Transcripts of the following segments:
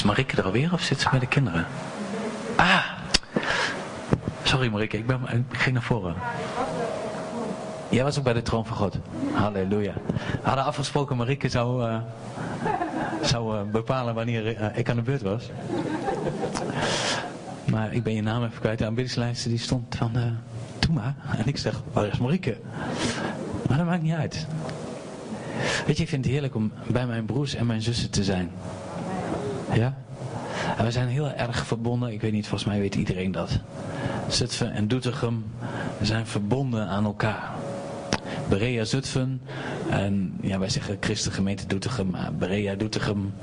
Is Marike er alweer of zit ze bij de kinderen? Ah! Sorry Marike, ik, ben, ik ging naar voren. Jij was ook bij de troon van God. Halleluja. We hadden afgesproken, Marike zou, uh, zou uh, bepalen wanneer uh, ik aan de beurt was. Maar ik ben je naam even kwijt. De aanbiddingslijst die stond van, doe maar. En ik zeg, waar is Marike? Maar dat maakt niet uit. Weet je, ik vind het heerlijk om bij mijn broers en mijn zussen te zijn. Ja? En we zijn heel erg verbonden. Ik weet niet, volgens mij weet iedereen dat. Zutphen en Doetinchem zijn verbonden aan elkaar. Berea Zutphen en ja, wij zeggen Christengemeente Doetinchem, maar Berea Doetinchem.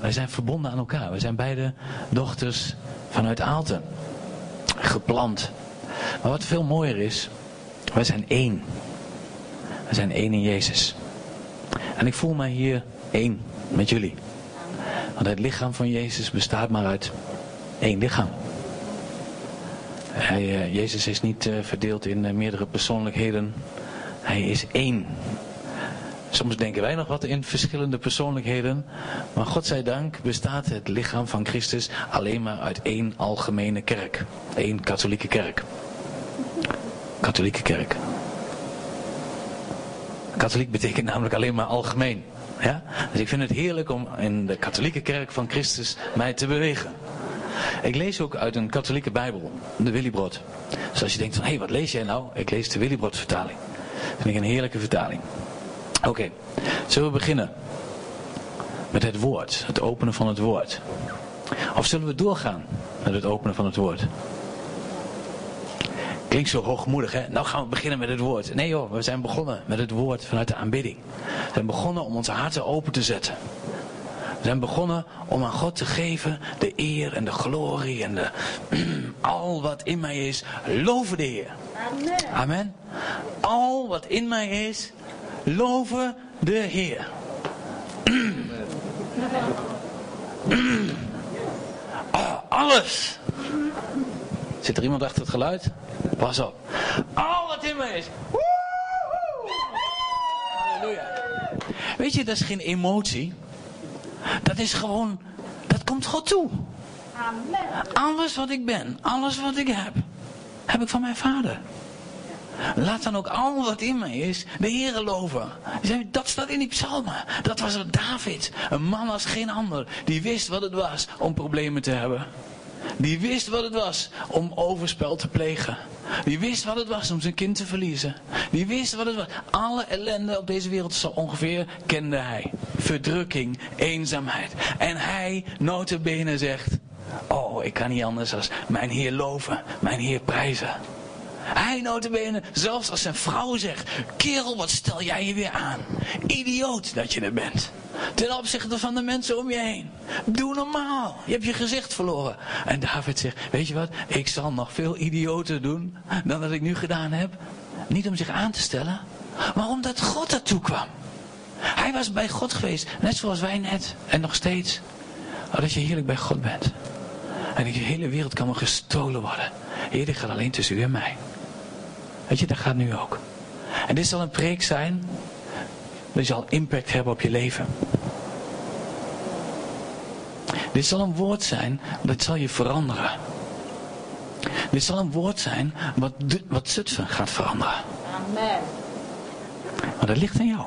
Wij zijn verbonden aan elkaar. We zijn beide dochters vanuit Aalten. Geplant. Maar wat veel mooier is, wij zijn één. We zijn één in Jezus. En ik voel mij hier één met jullie. Want het lichaam van Jezus bestaat maar uit één lichaam. Hij, uh, Jezus is niet uh, verdeeld in uh, meerdere persoonlijkheden. Hij is één. Soms denken wij nog wat in verschillende persoonlijkheden. Maar God zij dank bestaat het lichaam van Christus alleen maar uit één algemene kerk. Eén katholieke kerk. Katholieke kerk. Katholiek betekent namelijk alleen maar algemeen. Ja? Dus ik vind het heerlijk om in de katholieke kerk van Christus mij te bewegen. Ik lees ook uit een katholieke bijbel, de Willibrod. Dus als je denkt van, hé, hey, wat lees jij nou? Ik lees de Willibrod vertaling. Dat vind ik een heerlijke vertaling. Oké, zullen we beginnen met het woord, het openen van het woord? Of zullen we doorgaan met het openen van het woord? Klinkt zo hoogmoedig, hè? Nou gaan we beginnen met het woord. Nee joh, we zijn begonnen met het woord vanuit de aanbidding. We zijn begonnen om onze harten open te zetten. We zijn begonnen om aan God te geven de eer en de glorie en de, al wat in mij is. Loven de Heer. Amen. Amen. Al wat in mij is, loven de Heer. Oh, alles. Zit er iemand achter het geluid? Pas op. Al wat in mij is. Halleluja. Weet je, dat is geen emotie. Dat is gewoon, dat komt God toe. Amen. Alles wat ik ben, alles wat ik heb, heb ik van mijn vader. Laat dan ook al wat in mij is, de Heere loven. Dat staat in die psalmen. Dat was David. Een man als geen ander. Die wist wat het was om problemen te hebben. Die wist wat het was om overspel te plegen. Die wist wat het was om zijn kind te verliezen. Die wist wat het was. Alle ellende op deze wereld zo ongeveer kende hij. Verdrukking, eenzaamheid. En hij, notabene, zegt... Oh, ik kan niet anders als mijn Heer loven, mijn Heer prijzen. Hij notabene, zelfs als zijn vrouw zegt... Kerel, wat stel jij je weer aan? Idioot dat je er bent. Ten opzichte van de mensen om je heen. Doe normaal. Je hebt je gezicht verloren. En David zegt, weet je wat? Ik zal nog veel idioter doen dan dat ik nu gedaan heb. Niet om zich aan te stellen, maar omdat God ertoe kwam. Hij was bij God geweest, net zoals wij net. En nog steeds. Oh, dat je heerlijk bij God bent. En de hele wereld kan maar gestolen worden. Heer, gaat alleen tussen u en mij. Weet je, dat gaat nu ook. En dit zal een preek zijn. Die zal impact hebben op je leven. Dit zal een woord zijn, dat zal je veranderen. Dit zal een woord zijn wat, wat Zutphen gaat veranderen. Amen. Maar dat ligt aan jou.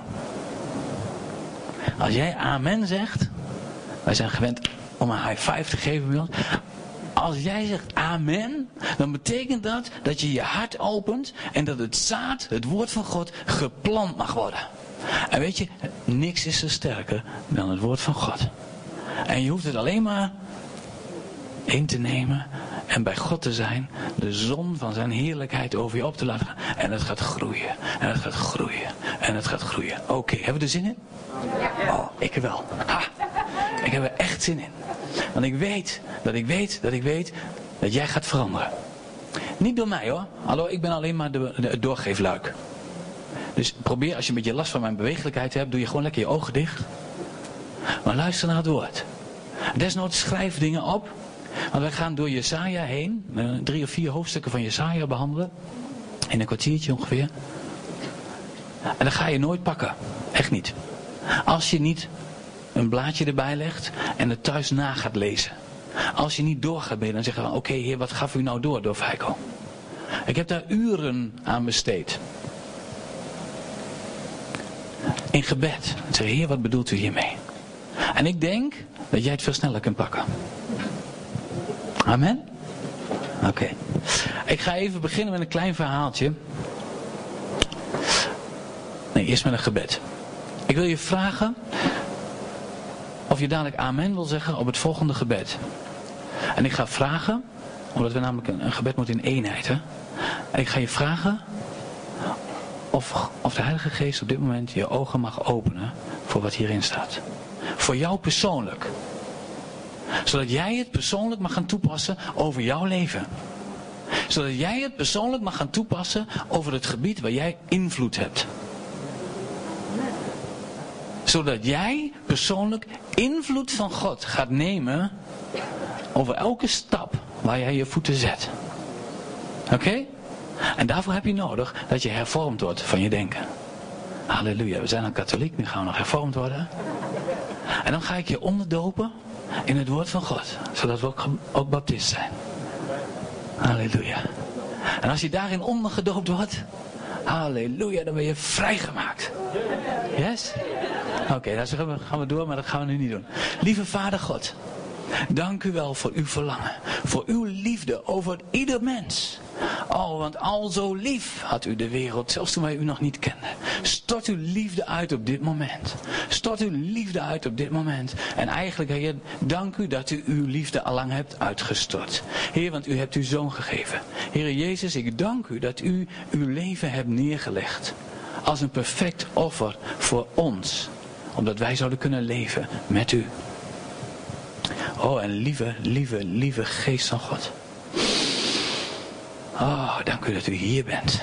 Als jij amen zegt, wij zijn gewend om een high five te geven bij ons. Als jij zegt amen, dan betekent dat dat je je hart opent en dat het zaad, het woord van God, geplant mag worden. En weet je, niks is zo sterker dan het woord van God. En je hoeft het alleen maar in te nemen en bij God te zijn, de zon van zijn heerlijkheid over je op te laten gaan. En het gaat groeien, en het gaat groeien, en het gaat groeien. Oké, hebben we er zin in? Oh, ik wel. Ha, ik heb er echt zin in. Want ik weet, dat ik weet, dat ik weet, dat jij gaat veranderen. Niet door mij hoor. Hallo, ik ben alleen maar de, de, het doorgeefluik. Dus probeer, als je een beetje last van mijn bewegelijkheid hebt, doe je gewoon lekker je ogen dicht. Maar luister naar het woord. Desnoods schrijf dingen op. Want wij gaan door Jesaja heen. Drie of vier hoofdstukken van Jesaja behandelen. In een kwartiertje ongeveer. En dan ga je nooit pakken. Echt niet. Als je niet een blaadje erbij legt en het thuis na gaat lezen. Als je niet door gaat bidden, dan zeggen we, oké heer, wat gaf u nou door door Feiko? Ik heb daar uren aan besteed. In gebed. Ik zeg, heer, wat bedoelt u hiermee? En ik denk dat jij het veel sneller kunt pakken. Amen? Oké. Ik ga even beginnen met een klein verhaaltje. Nee, eerst met een gebed. Ik wil je vragen of je dadelijk amen wil zeggen op het volgende gebed. En ik ga vragen, omdat we namelijk een, een gebed moeten in eenheid. Hè? En ik ga je vragen of, de Heilige Geest op dit moment je ogen mag openen voor wat hierin staat. Voor jou persoonlijk. Zodat jij het persoonlijk mag gaan toepassen over jouw leven. Zodat jij het persoonlijk mag gaan toepassen over het gebied waar jij invloed hebt. Zodat jij persoonlijk invloed van God gaat nemen over elke stap waar jij je voeten zet. Oké? En daarvoor heb je nodig dat je hervormd wordt van je denken. Halleluja, we zijn een katholiek, nu gaan we nog hervormd worden. En dan ga ik je onderdopen in het woord van God. Zodat we ook, ook baptist zijn. Halleluja. En als je daarin ondergedoopt wordt, halleluja, dan ben je vrijgemaakt. Yes? Oké, dan gaan we, gaan we door, maar dat gaan we nu niet doen. Lieve Vader God, dank u wel voor uw verlangen. Voor uw liefde over ieder mens. Oh, want al zo lief had u de wereld, zelfs toen wij u nog niet kenden. Stort uw liefde uit op dit moment. Stort uw liefde uit op dit moment. En eigenlijk, Heer, dank u dat u uw liefde allang hebt uitgestort. Heer, want u hebt uw zoon gegeven. Heer Jezus, ik dank u dat u uw leven hebt neergelegd. Als een perfect offer voor ons. Omdat wij zouden kunnen leven met u. Oh, en lieve, lieve, lieve geest van God. Oh, dank u dat u hier bent.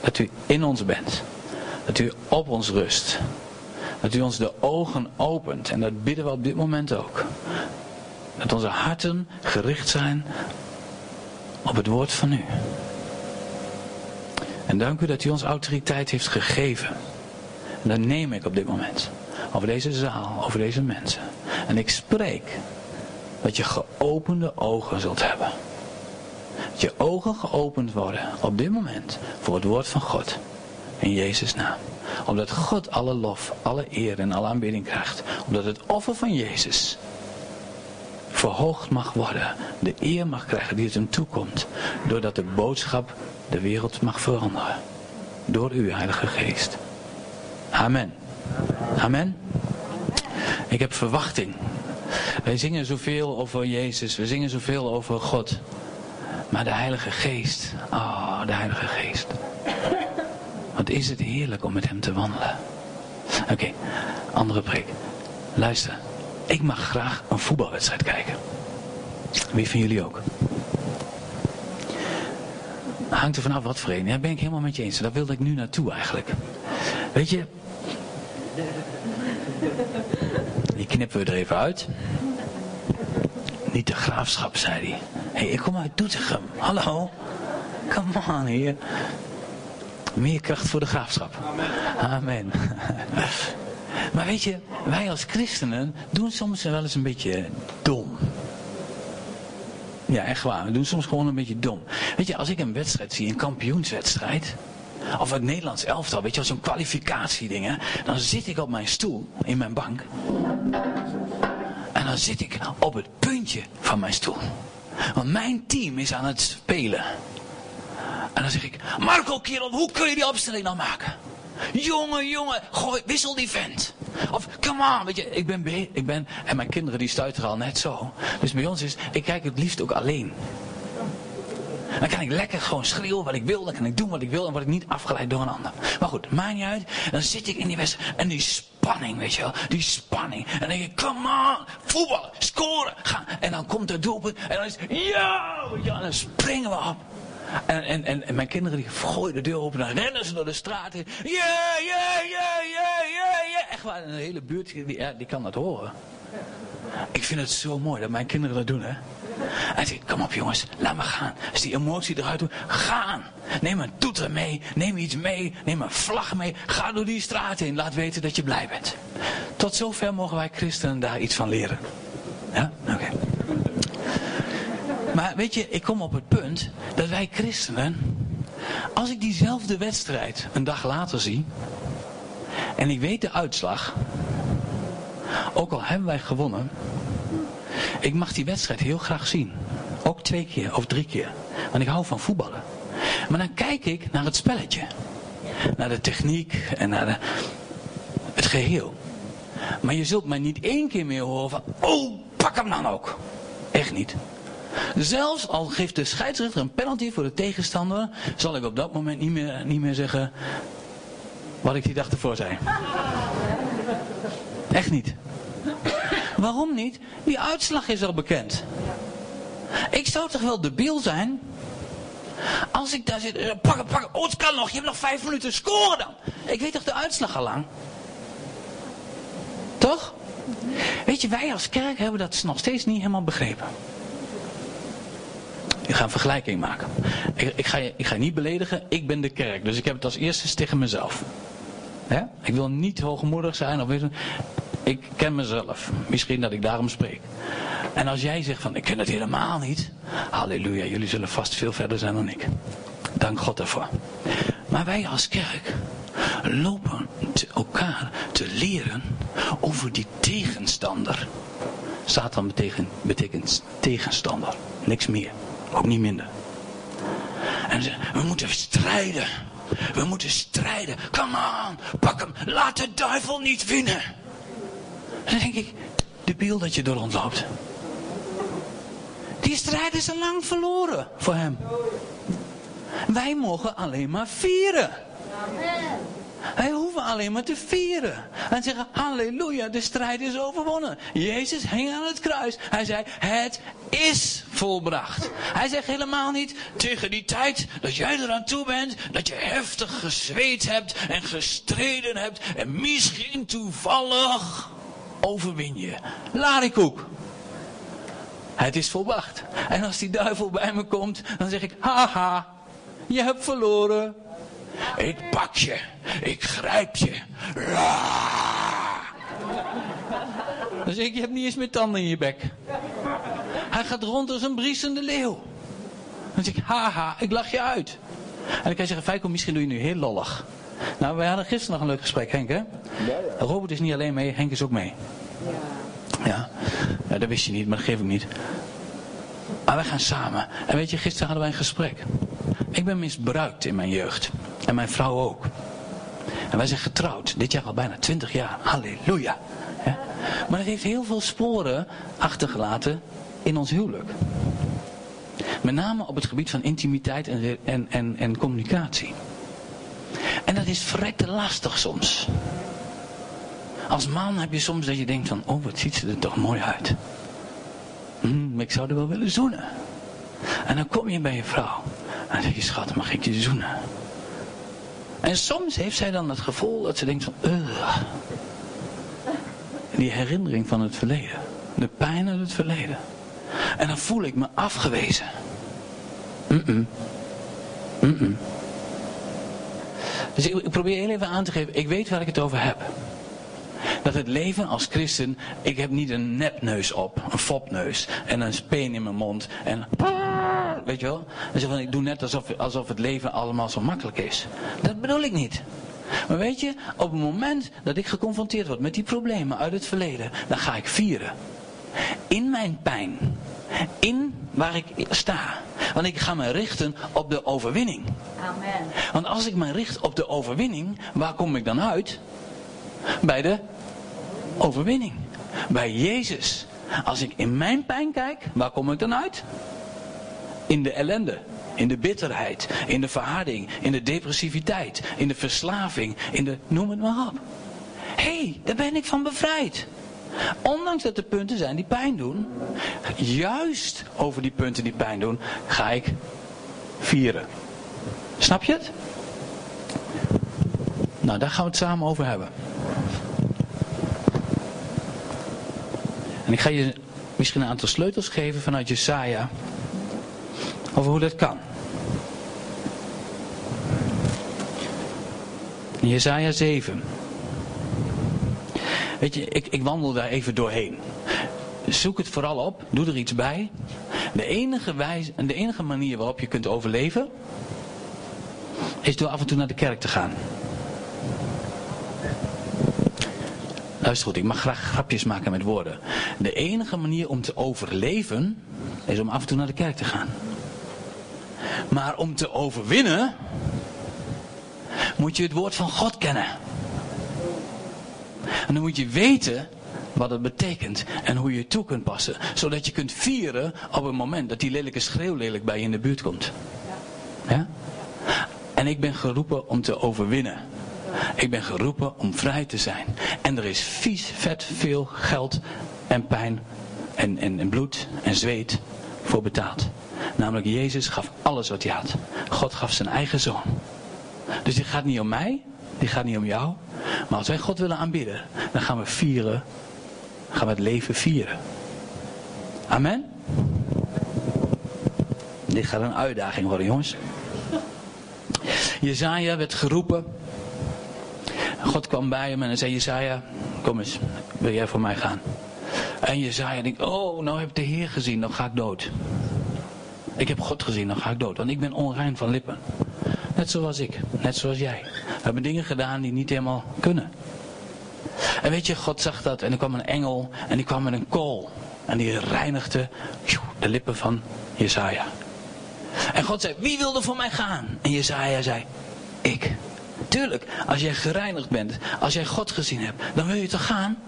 Dat u in ons bent. Dat u op ons rust. Dat u ons de ogen opent. En dat bidden we op dit moment ook. Dat onze harten gericht zijn op het woord van u. En dank u dat u ons autoriteit heeft gegeven. En dat neem ik op dit moment. Over deze zaal, over deze mensen. En ik spreek dat je geopende ogen zult hebben. Dat je ogen geopend worden op dit moment voor het woord van God. In Jezus' naam. Omdat God alle lof, alle eer en alle aanbidding krijgt. Omdat het offer van Jezus verhoogd mag worden. De eer mag krijgen die het hem toekomt. Doordat de boodschap de wereld mag veranderen. Door uw Heilige Geest. Amen. Amen. Ik heb verwachting. Wij zingen zoveel over Jezus. We zingen zoveel over God. Maar de Heilige Geest. Oh, de Heilige Geest. Wat is het heerlijk om met Hem te wandelen. Oké, andere preek. Luister. Ik mag graag een voetbalwedstrijd kijken. Wie van jullie ook? Hangt er vanaf wat een. Ja, ben ik helemaal met je eens. Daar wilde ik nu naartoe eigenlijk. Weet je. Knippen we er even uit. Niet de graafschap, zei hij. Hé, hey, ik kom uit Doetinchem. Hallo. Come on hier. Meer kracht voor de graafschap. Amen. Amen. Maar weet je, wij als christenen doen soms wel eens een beetje dom. Ja, echt waar. We doen soms gewoon een beetje dom. Weet je, als ik een wedstrijd zie, een kampioenswedstrijd. Of het Nederlands elftal, weet je, als zo'n kwalificatieding, dan zit ik op mijn stoel, in mijn bank. En dan zit ik op het puntje van mijn stoel. Want mijn team is aan het spelen. En dan zeg ik, Marco Kerel, hoe kun je die opstelling nou maken? Jongen, jongen, gooi, wissel die vent. Of, come on, weet je, ik ben, ik ben, en mijn kinderen die stuiteren al net zo. Dus bij ons is, ik kijk het liefst ook alleen. Dan kan ik lekker gewoon schreeuwen wat ik wil. Dan kan ik doen wat ik wil. En word ik niet afgeleid door een ander. Maar goed, maakt niet uit. Dan zit ik in die wedstrijd. En die spanning, weet je wel. Die spanning. En dan denk ik, come on. Voetbal. Scoren. Gaan. En dan komt het doelpunt. En dan is ja. En dan springen we op. En, en, en, en, mijn kinderen die gooien de deur open. Dan rennen ze door de straat. Ja, ja, ja, ja, ja, ja. echt waar, een hele buurt die, die kan dat horen. Ik vind het zo mooi dat mijn kinderen dat doen, hè. Hij zegt, kom op jongens, laat me gaan. Als die emotie eruit doet, gaan. Neem een toeter mee, neem iets mee, neem een vlag mee. Ga door die straat heen, laat weten dat je blij bent. Tot zover mogen wij christenen daar iets van leren. Ja, oké. Maar weet je, ik kom op het punt dat wij christenen, als ik diezelfde wedstrijd een dag later zie, en ik weet de uitslag, ook al hebben wij gewonnen, ik mag die wedstrijd heel graag zien. Ook twee keer of drie keer. Want ik hou van voetballen. Maar dan kijk ik naar het spelletje. Naar de techniek en naar de, het geheel. Maar je zult mij niet één keer meer horen van, oh, pak hem dan ook. Echt niet. Zelfs al geeft de scheidsrechter een penalty voor de tegenstander, zal ik op dat moment niet meer, niet meer zeggen wat ik die dag ervoor zei. Echt niet. Waarom niet? Die uitslag is al bekend. Ik zou toch wel debiel zijn als ik daar zit, eh, pakken, pakken, oh het kan nog, je hebt nog vijf minuten, scoren dan. Ik weet toch de uitslag al lang? Toch? Weet je, wij als kerk hebben dat nog steeds niet helemaal begrepen. Ik ga een vergelijking maken. Ik, ik, ga, je, ik ga je niet beledigen, ik ben de kerk. Dus ik heb het als eerste tegen mezelf. Ik wil niet hoogmoedig zijn. Of ik ken mezelf. Misschien dat ik daarom spreek. En als jij zegt van ik ken het helemaal niet. Halleluja, jullie zullen vast veel verder zijn dan ik. Dank God daarvoor. Maar wij als kerk lopen te elkaar te leren over die tegenstander. Satan betekent, betekent tegenstander. Niks meer. Ook niet minder. En we moeten strijden. We moeten strijden. Come on, pak hem. Laat de duivel niet winnen. En dan denk ik, de beeld dat je door rondloopt. Die strijd is al lang verloren voor hem. Wij mogen alleen maar vieren. Amen. Wij hoeven alleen maar te vieren. En zeggen, halleluja, de strijd is overwonnen. Jezus hing aan het kruis. Hij zei, het is volbracht. Hij zegt helemaal niet, tegen die tijd dat jij eraan toe bent, dat je heftig gezweet hebt en gestreden hebt en misschien toevallig overwin je. Larikoek. Het is volbracht. En als die duivel bij me komt, dan zeg ik, haha, je hebt verloren. Ik pak je. Ik grijp je. Dan zeg ik, je hebt niet eens meer tanden in je bek. Hij gaat rond als een briesende leeuw. Dan zeg ik, haha, ik lach je uit. En dan kan je zeggen, Feiko, misschien doe je nu heel lollig. Nou, wij hadden gisteren nog een leuk gesprek, Henk, hè? Ja, ja. Robert is niet alleen mee, Henk is ook mee. Ja. ja. ja dat wist je niet, maar dat geef ik niet. Maar wij gaan samen. En weet je, gisteren hadden wij een gesprek. Ik ben misbruikt in mijn jeugd. En mijn vrouw ook. En wij zijn getrouwd. Dit jaar al bijna 20 jaar. Halleluja. Maar het heeft heel veel sporen achtergelaten in ons huwelijk. Met name op het gebied van intimiteit en, en, en, en communicatie. En dat is verrekte lastig soms. Als man heb je soms dat je denkt van, oh wat ziet ze er toch mooi uit. Hm, ik zou er wel willen zoenen. En dan kom je bij je vrouw. En dan zeg je, schat, mag ik je zoenen? En soms heeft zij dan het gevoel dat ze denkt van. Die herinnering van het verleden. De pijn uit het verleden. En dan voel ik me afgewezen. Mm -mm. Mm dus ik, ik probeer heel even aan te geven, ik weet waar ik het over heb. Dat het leven als christen, ik heb niet een nepneus op, een fopneus en een speen in mijn mond en weet je wel. En zeg van, ik doe net alsof, alsof het leven allemaal zo makkelijk is. Dat bedoel ik niet. Maar weet je, op het moment dat ik geconfronteerd word met die problemen uit het verleden, dan ga ik vieren. In mijn pijn. In waar ik sta. Want ik ga me richten op de overwinning. Amen. Want als ik me richt op de overwinning, waar kom ik dan uit? Bij de overwinning. Bij Jezus. Als ik in mijn pijn kijk, waar kom ik dan uit? In de ellende, in de bitterheid, in de verharding, in de depressiviteit, in de verslaving, in de noem het maar op. Hé, hey, daar ben ik van bevrijd. Ondanks dat er punten zijn die pijn doen, juist over die punten die pijn doen, ga ik vieren. Snap je het? Nou, daar gaan we het samen over hebben. En ik ga je misschien een aantal sleutels geven vanuit Jesaja. Over hoe dat kan. Jesaja 7. Weet je, ik, ik wandel daar even doorheen. Zoek het vooral op, doe er iets bij. De enige, wijze, de enige manier waarop je kunt overleven, is door af en toe naar de kerk te gaan. Luister goed, ik mag graag grapjes maken met woorden. De enige manier om te overleven, is om af en toe naar de kerk te gaan. Maar om te overwinnen, moet je het woord van God kennen. En dan moet je weten wat het betekent en hoe je het toe kunt passen. Zodat je kunt vieren op het moment dat die lelijke schreeuwlelijk bij je in de buurt komt. Ja? En ik ben geroepen om te overwinnen. Ik ben geroepen om vrij te zijn. En er is vies, vet, veel geld en pijn en, en, en bloed en zweet voor betaald. Namelijk Jezus gaf alles wat hij had. God gaf zijn eigen zoon. Dus die gaat niet om mij, die gaat niet om jou. Maar als wij God willen aanbidden, dan gaan we vieren. Gaan we het leven vieren. Amen. Dit gaat een uitdaging worden, jongens. Jezaja werd geroepen. God kwam bij hem en zei: Jezaja, kom eens, wil jij voor mij gaan? En Jezaja denkt: Oh, nou heb ik de Heer gezien, dan ga ik dood. Ik heb God gezien, dan ga ik dood, want ik ben onrein van lippen. Net zoals ik, net zoals jij. We hebben dingen gedaan die niet helemaal kunnen. En weet je, God zag dat en er kwam een engel en die kwam met een kool. En die reinigde de lippen van Jesaja. En God zei, wie wilde voor mij gaan? En Jesaja zei, ik. Tuurlijk, als jij gereinigd bent, als jij God gezien hebt, dan wil je toch gaan?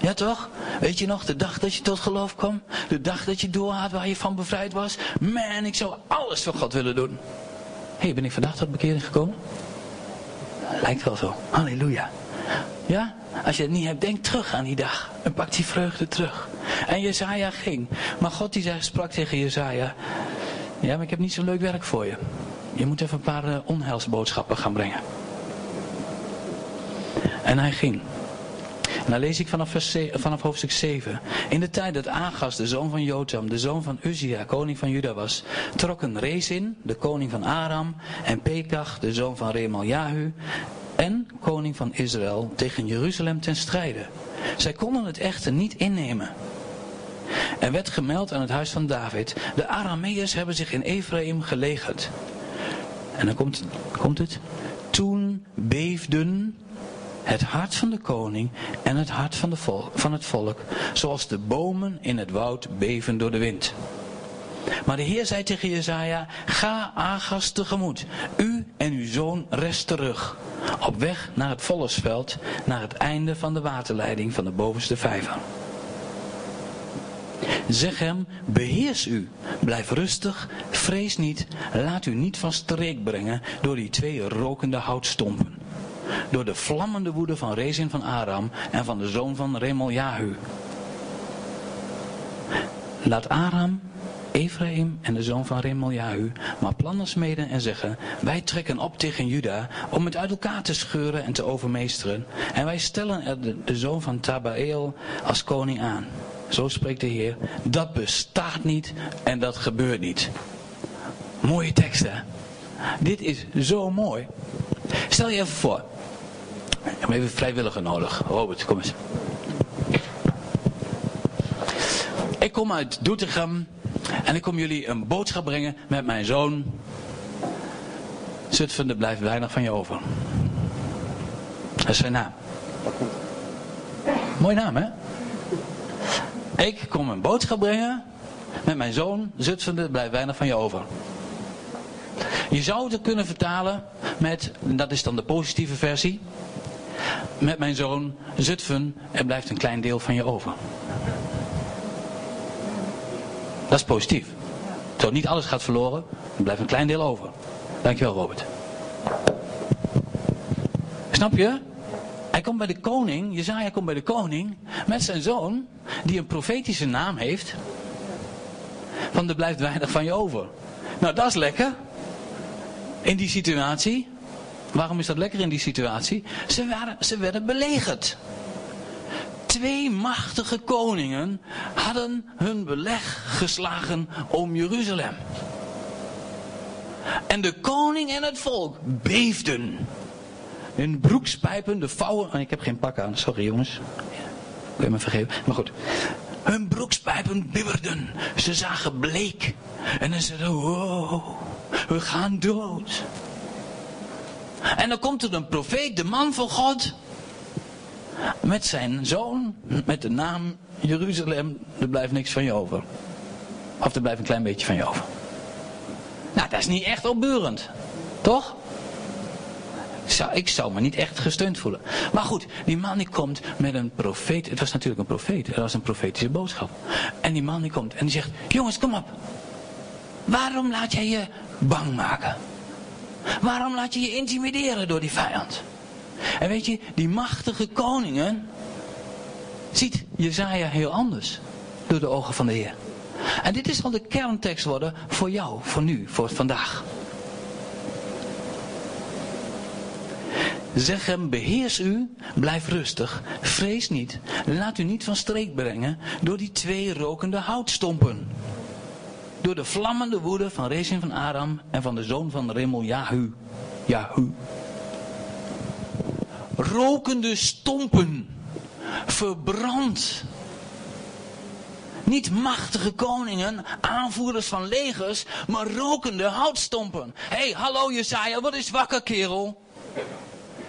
Ja toch? Weet je nog, de dag dat je tot geloof kwam? De dag dat je doorhaat waar je van bevrijd was? Man, ik zou alles voor God willen doen. Hé, ben ik vandaag tot bekering gekomen? Lijkt wel zo. Halleluja. Ja? Als je het niet hebt, denk terug aan die dag. En pak die vreugde terug. En Jezaja ging. Maar God die zei, sprak tegen Jezaja. Ja, maar ik heb niet zo'n leuk werk voor je. Je moet even een paar uh, onheilsboodschappen gaan brengen. En hij ging. En dan lees ik vanaf, vers, vanaf hoofdstuk 7. In de tijd dat Agas, de zoon van Jotam, de zoon van Uzia, koning van Juda was, trokken Rezin, de koning van Aram, en Pekach, de zoon van Remaljahu, en koning van Israël, tegen Jeruzalem ten strijde. Zij konden het echter niet innemen. Er werd gemeld aan het huis van David, de Arameërs hebben zich in Ephraim gelegerd. En dan komt, komt het. Toen beefden het hart van de koning en het hart van, de van het volk, zoals de bomen in het woud beven door de wind. Maar de Heer zei tegen Jezaja, ga Agas tegemoet. U en uw zoon rest terug. Op weg naar het Vollesveld, naar het einde van de waterleiding van de bovenste vijver. Zeg hem, beheers u, blijf rustig, vrees niet, laat u niet van streek brengen door die twee rokende houtstompen door de vlammende woede van Rezin van Aram en van de zoon van Remoljahu. Laat Aram, Ephraim en de zoon van Remoljahu maar plannen smeden en zeggen, wij trekken op tegen Juda om het uit elkaar te scheuren en te overmeesteren. En wij stellen er de, de zoon van Tabael als koning aan. Zo spreekt de Heer, dat bestaat niet en dat gebeurt niet. Mooie teksten. Dit is zo mooi. Stel je even voor, ik heb even vrijwilliger nodig. Robert, kom eens. Ik kom uit Doetinchem en ik kom jullie een boodschap brengen met mijn zoon. Zutphen, er blijft weinig van je over. Dat is zijn naam. Mooie naam, hè? Ik kom een boodschap brengen met mijn zoon. Zutphen, blijft weinig van je over. Je zou het kunnen vertalen met, dat is dan de positieve versie met mijn zoon Zutphen, er blijft een klein deel van je over. Dat is positief. Zo niet alles gaat verloren, er blijft een klein deel over. Dankjewel Robert. Snap je? Hij komt bij de koning, Jezaja komt bij de koning met zijn zoon, die een profetische naam heeft. Van er blijft weinig van je over. Nou, dat is lekker. In die situatie. Waarom is dat lekker in die situatie? Ze, waren, ze werden belegerd. Twee machtige koningen hadden hun beleg geslagen om Jeruzalem. En de koning en het volk beefden. Hun broekspijpen, de vouwen. Oh, ik heb geen pak aan, sorry jongens. Kun je me vergeven? Maar goed. Hun broekspijpen bibberden. Ze zagen bleek. En dan zeiden wow, we gaan dood. En dan komt er een profeet, de man van God. Met zijn zoon, met de naam Jeruzalem. Er blijft niks van je over. Of er blijft een klein beetje van je over. Nou, dat is niet echt opbeurend. Toch? Ik zou, me niet echt gesteund voelen. Maar goed, die man die komt met een profeet. Het was natuurlijk een profeet. Het was een profetische boodschap. En die man die komt en die zegt: Jongens, kom op. Waarom laat jij je bang maken? Waarom laat je je intimideren door die vijand? En weet je, die machtige koningen ziet Jezaja heel anders door de ogen van de Heer. En dit is zal de kerntekst worden voor jou, voor nu, voor vandaag. Zeg hem, beheers u, blijf rustig, vrees niet, laat u niet van streek brengen door die twee rokende houtstompen. Door de vlammende woede van Rezin van Aram en van de zoon van Remel Jahu. Jahu. Rokende stompen, verbrand. Niet machtige koningen, aanvoerders van legers, maar rokende houtstompen. Hé, hey, hallo Jesaja, wat is wakker kerel?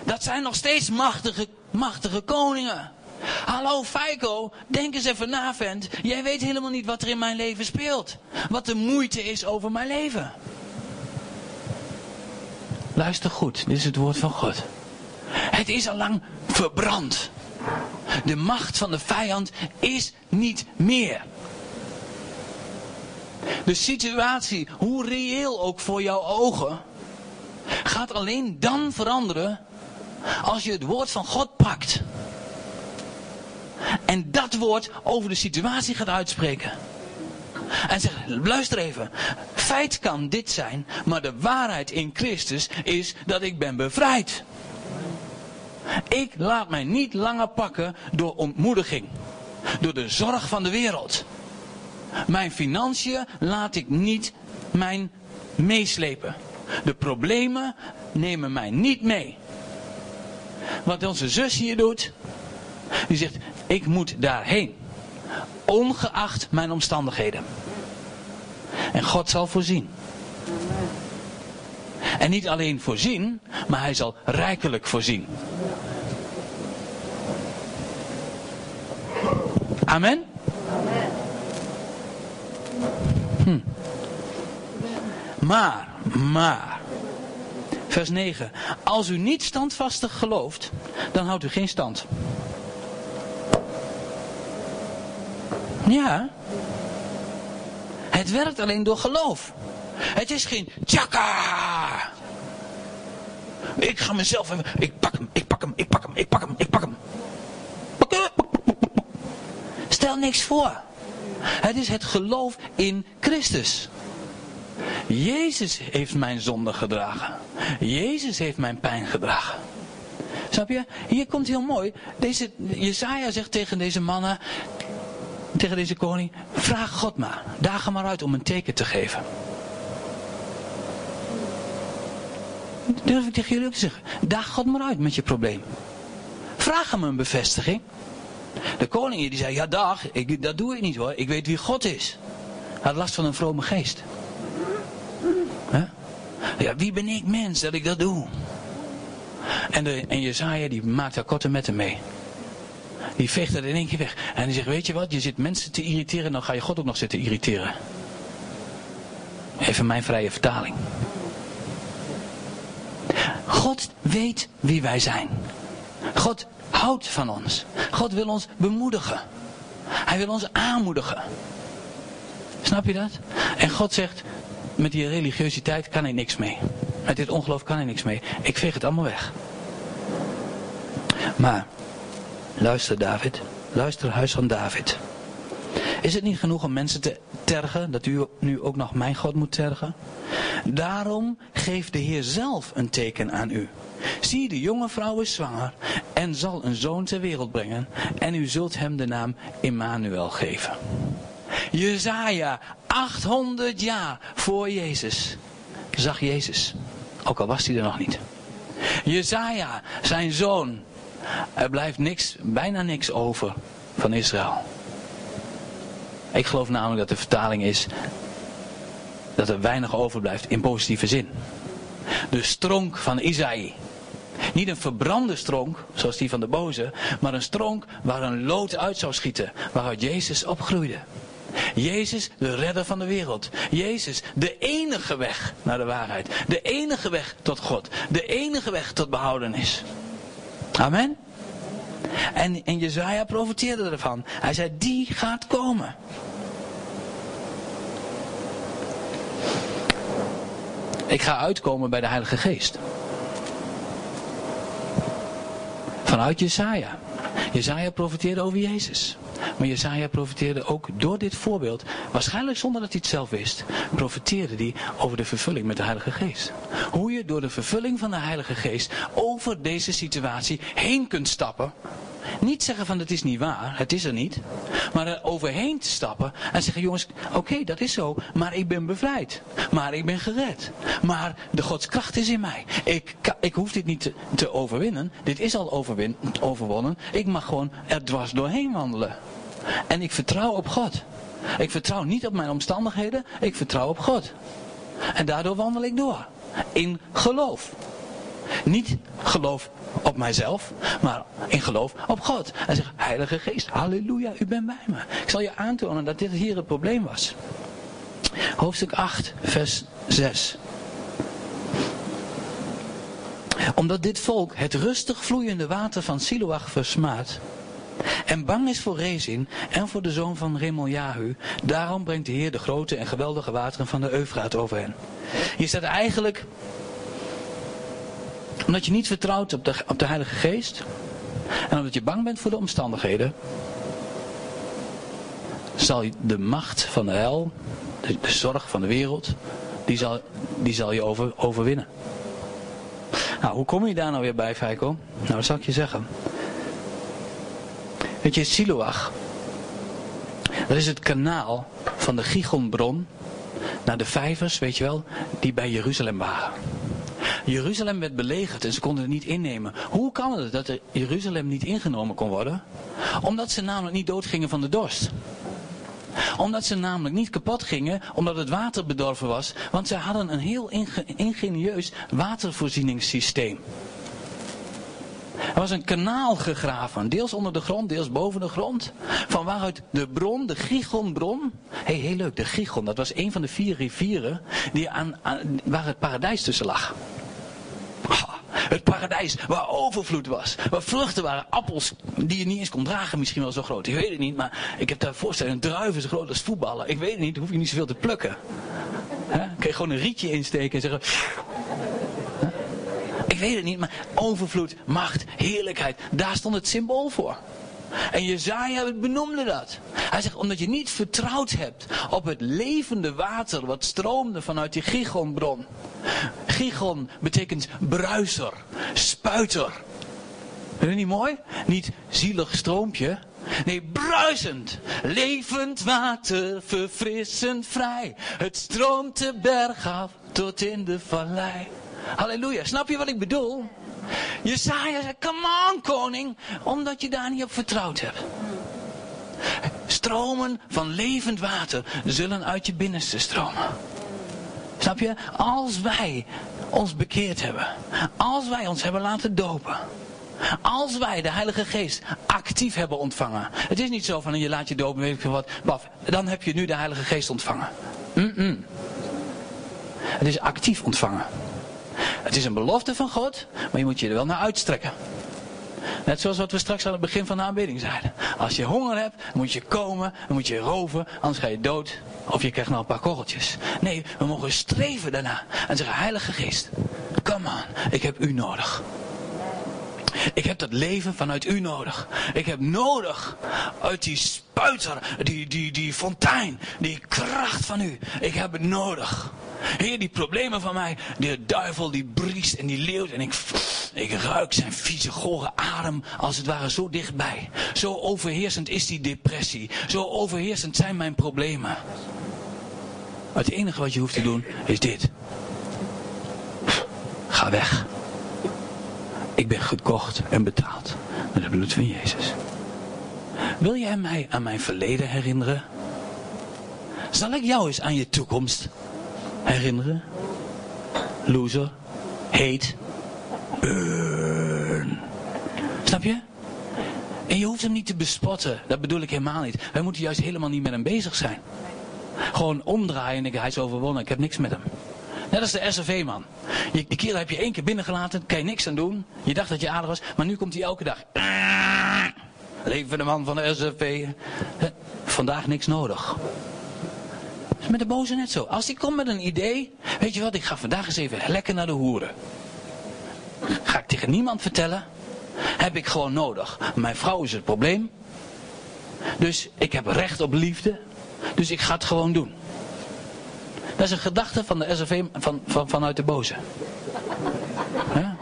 Dat zijn nog steeds machtige, machtige koningen. Hallo Feiko, denk eens even na vent. Jij weet helemaal niet wat er in mijn leven speelt. Wat de moeite is over mijn leven. Luister goed, dit is het woord van God. Het is al lang verbrand. De macht van de vijand is niet meer. De situatie, hoe reëel ook voor jouw ogen, gaat alleen dan veranderen als je het woord van God pakt. En dat woord over de situatie gaat uitspreken. En zeg, luister even. Feit kan dit zijn, maar de waarheid in Christus is dat ik ben bevrijd. Ik laat mij niet langer pakken door ontmoediging. Door de zorg van de wereld. Mijn financiën laat ik niet mijn meeslepen. De problemen nemen mij niet mee. Wat onze zus hier doet, die zegt, ik moet daarheen. Ongeacht mijn omstandigheden. En God zal voorzien. En niet alleen voorzien, maar hij zal rijkelijk voorzien. Amen? Hm. Maar, maar. Vers 9. Als u niet standvastig gelooft, dan houdt u geen stand. Ja. Het werkt alleen door geloof. Het is geen tjaka. Ik ga mezelf even. Ik pak hem, ik pak hem, ik pak hem, ik pak hem, ik pak hem. Stel niks voor. Het is het geloof in Christus. Jezus heeft mijn zonde gedragen. Jezus heeft mijn pijn gedragen. Snap je? Hier komt heel mooi. Deze, Jesaja zegt tegen deze mannen, tegen deze koning, vraag God maar. Daag hem maar uit om een teken te geven. Durf ik tegen jullie ook te zeggen. Daag God maar uit met je probleem. Vraag hem een bevestiging. De koning die zei, ja dag, ik, dat doe ik niet hoor. Ik weet wie God is. Hij had last van een vrome geest. Ja, wie ben ik mens dat ik dat doe? En, de, en Jezaja die maakt daar korte metten mee. Die veegt dat in één keer weg. En die zegt, weet je wat, je zit mensen te irriteren, dan ga je God ook nog zitten irriteren. Even mijn vrije vertaling. God weet wie wij zijn. God houdt van ons. God wil ons bemoedigen. Hij wil ons aanmoedigen. Snap je dat? En God zegt, met die religiositeit kan ik niks mee. Met dit ongeloof kan ik niks mee. Ik veeg het allemaal weg. Maar, luister David. Luister huis van David. Is het niet genoeg om mensen te tergen, dat u nu ook nog mijn God moet tergen? Daarom geeft de Heer zelf een teken aan u. Zie, de jonge vrouw is zwanger en zal een zoon ter wereld brengen. En u zult hem de naam Immanuel geven. Jezaja, 800 jaar voor Jezus, zag Jezus. Ook al was hij er nog niet. Jezaja, zijn zoon. Er blijft niks, bijna niks over van Israël. Ik geloof namelijk dat de vertaling is dat er weinig overblijft in positieve zin. De stronk van Isaïe. Niet een verbrande stronk, zoals die van de boze, maar een stronk waar een lood uit zou schieten, waaruit Jezus opgroeide. Jezus, de redder van de wereld. Jezus, de enige weg naar de waarheid. De enige weg tot God. De enige weg tot behoudenis. Amen. En, en Jezaja profiteerde ervan. Hij zei, die gaat komen. Ik ga uitkomen bij de Heilige Geest. Vanuit Jesaja. Jesaja profiteerde over Jezus. Maar Jesaja profiteerde ook door dit voorbeeld, waarschijnlijk zonder dat hij het zelf wist, profiteerde hij over de vervulling met de Heilige Geest. Hoe je door de vervulling van de Heilige Geest over deze situatie heen kunt stappen. Niet zeggen van het is niet waar, het is er niet. Maar er overheen te stappen en zeggen jongens, oké dat is zo, maar ik ben bevrijd. Maar ik ben gered. Maar de godskracht is in mij. Ik, ik hoef dit niet te, te overwinnen. Dit is al overwin, overwonnen. Ik mag gewoon er dwars doorheen wandelen. En ik vertrouw op God. Ik vertrouw niet op mijn omstandigheden, ik vertrouw op God. En daardoor wandel ik door. In geloof. Niet geloof op mijzelf, maar in geloof op God. En zeg, Heilige Geest, halleluja, u bent bij me. Ik zal je aantonen dat dit hier het probleem was. Hoofdstuk 8, vers 6. Omdat dit volk het rustig vloeiende water van Siloach versmaat, en bang is voor Rezin en voor de zoon van Remoljahu. Daarom brengt de Heer de grote en geweldige wateren van de Eufraat over hen. Hier staat eigenlijk, omdat je niet vertrouwt op de, op de Heilige Geest, en omdat je bang bent voor de omstandigheden, zal de macht van de hel, de, zorg van de wereld, die zal, die zal je over, overwinnen. Nou, hoe kom je daar nou weer bij, Feiko? Nou, dat zal ik je zeggen. Weet je, Siloach, dat is het kanaal van de Gigonbron naar de vijvers, weet je wel, die bij Jeruzalem waren. Jeruzalem werd belegerd en ze konden het niet innemen. Hoe kan het dat er Jeruzalem niet ingenomen kon worden? Omdat ze namelijk niet doodgingen van de dorst. Omdat ze namelijk niet kapot gingen, omdat het water bedorven was. Want ze hadden een heel ingenieus watervoorzieningssysteem. Er was een kanaal gegraven, deels onder de grond, deels boven de grond. Van waaruit de bron, de Gigonbron. Hey, heel leuk, de Gigon, dat was een van de vier rivieren die aan, waar het paradijs tussen lag. Het paradijs waar overvloed was. Waar vruchten waren, appels die je niet eens kon dragen, misschien wel zo groot. Ik weet het niet, maar ik heb daar voorstellen, druiven zo groot als voetballen. Ik weet het niet, hoef je niet zoveel te plukken. He? Kun je gewoon een rietje insteken en zeggen... Ik weet het niet, maar overvloed, macht, heerlijkheid, daar stond het symbool voor. En Jezaja benoemde dat. Hij zegt, omdat je niet vertrouwd hebt op het levende water wat stroomde vanuit die Gigonbron. Gigon betekent bruiser, spuiter. Vind je niet mooi? Niet zielig stroompje. Nee, bruisend, levend water, verfrissend vrij. Het stroomt de berg af tot in de vallei. Halleluja, snap je wat ik bedoel? Jesaja zei, come on koning, omdat je daar niet op vertrouwd hebt. Stromen van levend water zullen uit je binnenste stromen. Snap je? Als wij ons bekeerd hebben. Als wij ons hebben laten dopen. Als wij de Heilige Geest actief hebben ontvangen. Het is niet zo van je laat je dopen, weet ik wat. Dan heb je nu de Heilige Geest ontvangen. Het is actief ontvangen. Het is een belofte van God, maar je moet je er wel naar uitstrekken. Net zoals wat we straks aan het begin van de aanbidding zeiden. Als je honger hebt, moet je komen, dan moet je roven, anders ga je dood. Of je krijgt nog een paar korreltjes. Nee, we mogen streven daarna. En zeggen, Heilige Geest, kom aan, ik heb u nodig. Ik heb dat leven vanuit u nodig. Ik heb nodig uit die spuiter, die, die, die fontein, die kracht van u. Ik heb het nodig. Heer, die problemen van mij, de duivel die briest en die leeuwt en ik, ik ruik zijn vieze, gore adem als het ware zo dichtbij. Zo overheersend is die depressie. Zo overheersend zijn mijn problemen. Het enige wat je hoeft te doen is dit. Ga weg. Ik ben gekocht en betaald met het bloed van Jezus. Wil jij mij aan mijn verleden herinneren? Zal ik jou eens aan je toekomst herinneren? Loser, hate, burn. Snap je? En je hoeft hem niet te bespotten. Dat bedoel ik helemaal niet. Wij moeten juist helemaal niet met hem bezig zijn. Gewoon omdraaien en ik, hij is overwonnen. Ik heb niks met hem. Net als de SRV man. Die kerel heb je één keer binnengelaten, kan je niks aan doen. Je dacht dat je aardig was, maar nu komt hij elke dag. Leven de man van de SRV. Vandaag niks nodig. Is met de boze net zo. Als die komt met een idee, weet je wat, ik ga vandaag eens even lekker naar de hoeren. Ga ik tegen niemand vertellen. Heb ik gewoon nodig. Mijn vrouw is het probleem. Dus ik heb recht op liefde. Dus ik ga het gewoon doen. Dat is een gedachte van de SRV van, van, vanuit de boze. Ja?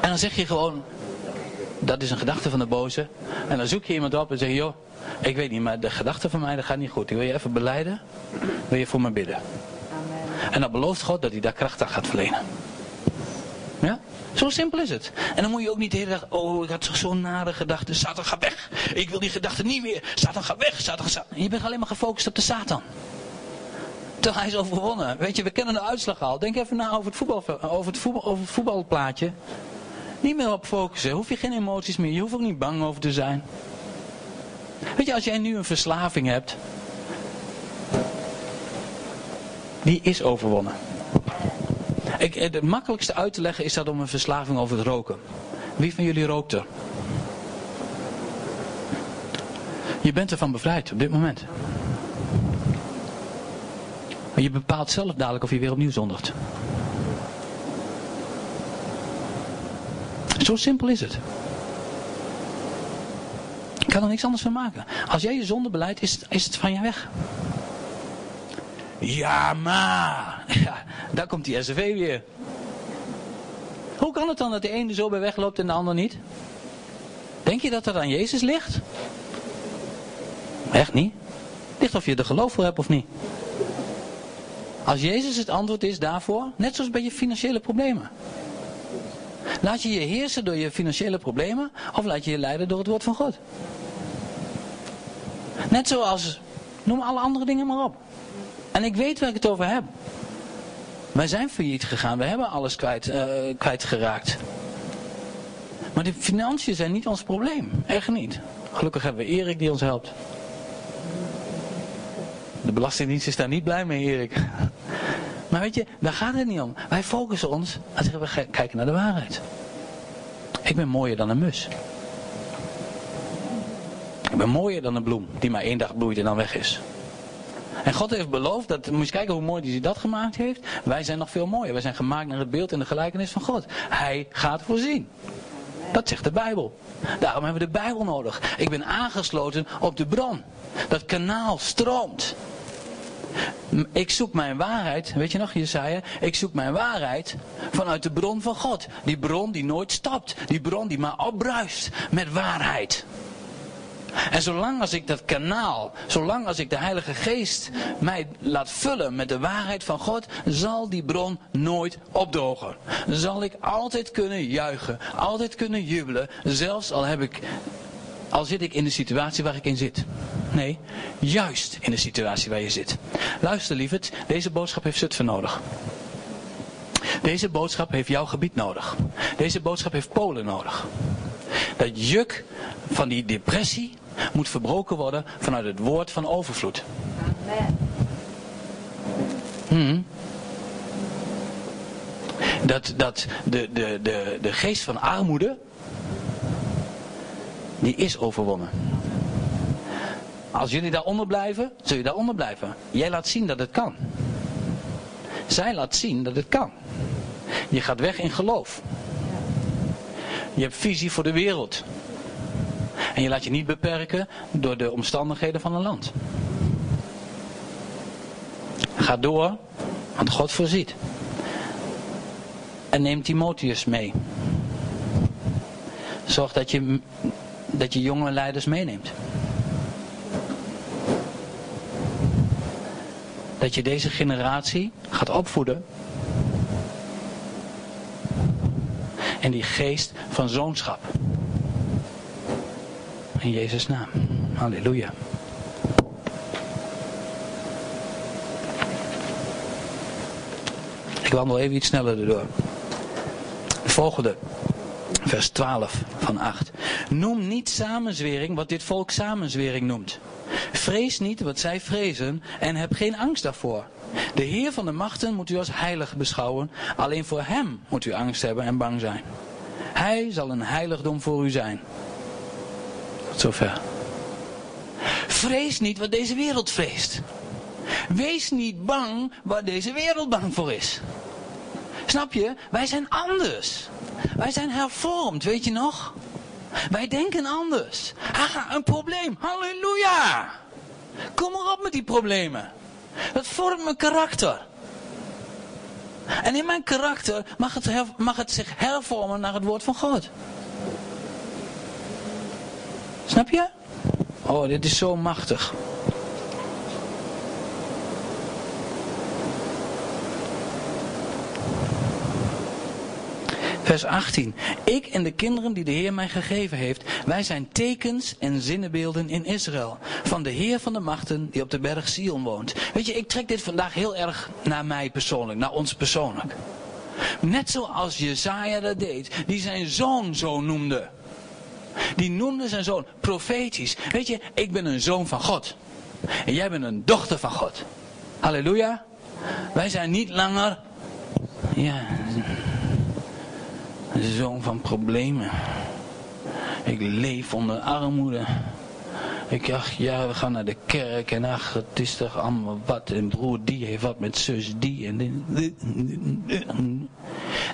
En dan zeg je gewoon, dat is een gedachte van de boze. En dan zoek je iemand op en zeg je, joh, ik weet niet, maar de gedachte van mij dat gaat niet goed. Ik wil je even beleiden, wil je voor me bidden. Amen. En dan belooft God dat hij daar kracht aan gaat verlenen. Ja? Zo simpel is het. En dan moet je ook niet de hele dag, oh, ik had zo'n nare gedachte. Satan, ga weg. Ik wil die gedachte niet meer. Satan, ga weg. Satan, ga... Je bent alleen maar gefocust op de Satan. Terwijl hij is overwonnen. Weet je, we kennen de uitslag al. Denk even na over het, voetbal, over het, voetbal, over het voetbalplaatje. Niet meer op focussen. Hoef je geen emoties meer. Je hoeft ook niet bang over te zijn. Weet je, als jij nu een verslaving hebt. Die is overwonnen. Ik, het makkelijkste uit te leggen is dat om een verslaving over het roken. Wie van jullie rookt er? Je bent ervan bevrijd op dit moment. Je bepaalt zelf dadelijk of je weer opnieuw zondigt. Zo simpel is het. Ik kan er niks anders van maken. Als jij je zonde beleidt, is is het van je weg. Ja, maar. Daar komt die SRV weer. Hoe kan het dan dat de ene zo bij wegloopt en de ander niet? Denk je dat dat aan Jezus ligt? Echt niet. Ligt of je er geloof voor hebt of niet. Als Jezus het antwoord is daarvoor, net zoals bij je financiële problemen. Laat je je heersen door je financiële problemen of laat je je leiden door het woord van God? Net zoals, noem alle andere dingen maar op. En ik weet waar ik het over heb. Wij zijn failliet gegaan, we hebben alles kwijt, uh, kwijtgeraakt. Maar de financiën zijn niet ons probleem, echt niet. Gelukkig hebben we Erik die ons helpt. De Belastingdienst is daar niet blij mee, Erik. Maar weet je, daar gaat het niet om. Wij focussen ons en we kijken naar de waarheid. Ik ben mooier dan een mus. Ik ben mooier dan een bloem die maar één dag bloeit en dan weg is. En God heeft beloofd, dat, moet je kijken hoe mooi hij dat gemaakt heeft. Wij zijn nog veel mooier. Wij zijn gemaakt naar het beeld en de gelijkenis van God. Hij gaat voorzien. Dat zegt de Bijbel. Daarom hebben we de Bijbel nodig. Ik ben aangesloten op de bron. Dat kanaal stroomt. Ik zoek mijn waarheid, weet je nog Jesaja? Ik zoek mijn waarheid vanuit de bron van God. Die bron die nooit stapt. Die bron die maar opbruist met waarheid. En zolang als ik dat kanaal, zolang als ik de Heilige Geest mij laat vullen met de waarheid van God, zal die bron nooit opdrogen. Zal ik altijd kunnen juichen, altijd kunnen jubelen, zelfs al heb ik al zit ik in de situatie waar ik in zit. Nee, juist in de situatie waar je zit. Luister lieverd, deze boodschap heeft Zutphen nodig. Deze boodschap heeft jouw gebied nodig. Deze boodschap heeft Polen nodig. Dat juk van die depressie moet verbroken worden vanuit het woord van overvloed. Amen. Hmm. Dat, dat de, de, de, de geest van armoede, die is overwonnen. Als jullie daaronder blijven, zul je daaronder blijven. Jij laat zien dat het kan. Zij laat zien dat het kan. Je gaat weg in geloof. Je hebt visie voor de wereld. En je laat je niet beperken door de omstandigheden van een land. Ga door, want God voorziet. En neem Timotheus mee. Zorg dat je, dat je jonge leiders meeneemt. Dat je deze generatie gaat opvoeden. En die geest van zoonschap. In Jezus' naam. Halleluja. Ik wandel even iets sneller erdoor. De volgende. Vers 12 van 8. Noem niet samenzwering wat dit volk samenzwering noemt. Vrees niet wat zij vrezen en heb geen angst daarvoor. De Heer van de machten moet u als heilig beschouwen. Alleen voor Hem moet u angst hebben en bang zijn. Hij zal een heiligdom voor u zijn. Tot zover. Vrees niet wat deze wereld vreest. Wees niet bang waar deze wereld bang voor is. Snap je? Wij zijn anders. Wij zijn hervormd, weet je nog? Wij denken anders. Haha, een probleem. Halleluja. Kom maar op met die problemen. Dat vormt mijn karakter. En in mijn karakter mag het, mag het zich hervormen naar het woord van God. Snap je? Oh, dit is zo machtig. Vers 18. Ik en de kinderen die de Heer mij gegeven heeft, wij zijn tekens en zinnenbeelden in Israël. Van de Heer van de machten die op de berg Sion woont. Weet je, ik trek dit vandaag heel erg naar mij persoonlijk, naar ons persoonlijk. Net zoals Jezaja dat deed, die zijn zoon zo noemde. Die noemde zijn zoon profetisch. Weet je, ik ben een zoon van God. En jij bent een dochter van God. Halleluja. Wij zijn niet langer. Ja, zoon van problemen. Ik leef onder armoede. Ik dacht, ja, we gaan naar de kerk en ach, het is toch allemaal wat. En broer die heeft wat met zus die. En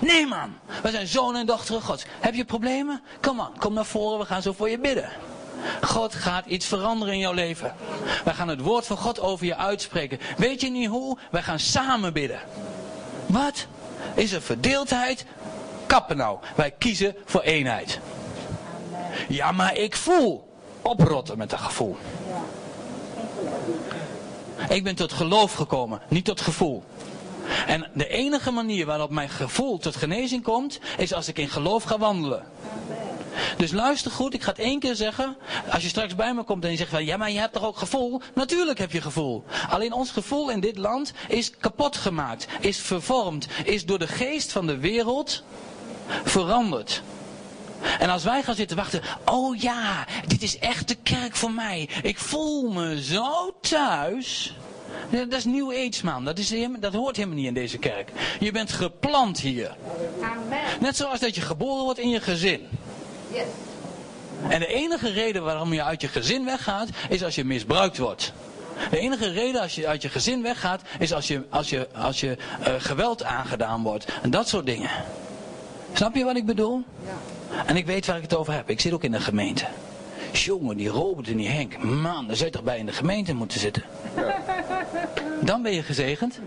Nee man, we zijn zoon en dochter Gods. Heb je problemen? Kom aan, kom naar voren, we gaan zo voor je bidden. God gaat iets veranderen in jouw leven. Wij gaan het woord van God over je uitspreken. Weet je niet hoe? Wij gaan samen bidden. Wat? Is er verdeeldheid? Kappen nou. Wij kiezen voor eenheid. Ja, maar ik voel. Oprotten met dat gevoel. Ik ben tot geloof gekomen, niet tot gevoel. En de enige manier waarop mijn gevoel tot genezing komt, is als ik in geloof ga wandelen. Dus luister goed, ik ga het één keer zeggen. Als je straks bij me komt en je zegt van, ja maar je hebt toch ook gevoel? Natuurlijk heb je gevoel. Alleen ons gevoel in dit land is kapot gemaakt, is vervormd, is door de geest van de wereld veranderd. En als wij gaan zitten wachten, oh ja, dit is echt de kerk voor mij. Ik voel me zo thuis. Dat is New Age man, dat, is, dat hoort helemaal niet in deze kerk. Je bent geplant hier. Amen. Net zoals dat je geboren wordt in je gezin. Yes. En de enige reden waarom je uit je gezin weggaat, is als je misbruikt wordt. De enige reden als je uit je gezin weggaat, is als je, als je, als je uh, geweld aangedaan wordt. En dat soort dingen. Snap je wat ik bedoel? Ja. En ik weet waar ik het over heb. Ik zit ook in de gemeente. Jongen, die Robert en die Henk. Man, daar zou je toch bij in de gemeente moeten zitten. Dan ben je gezegend.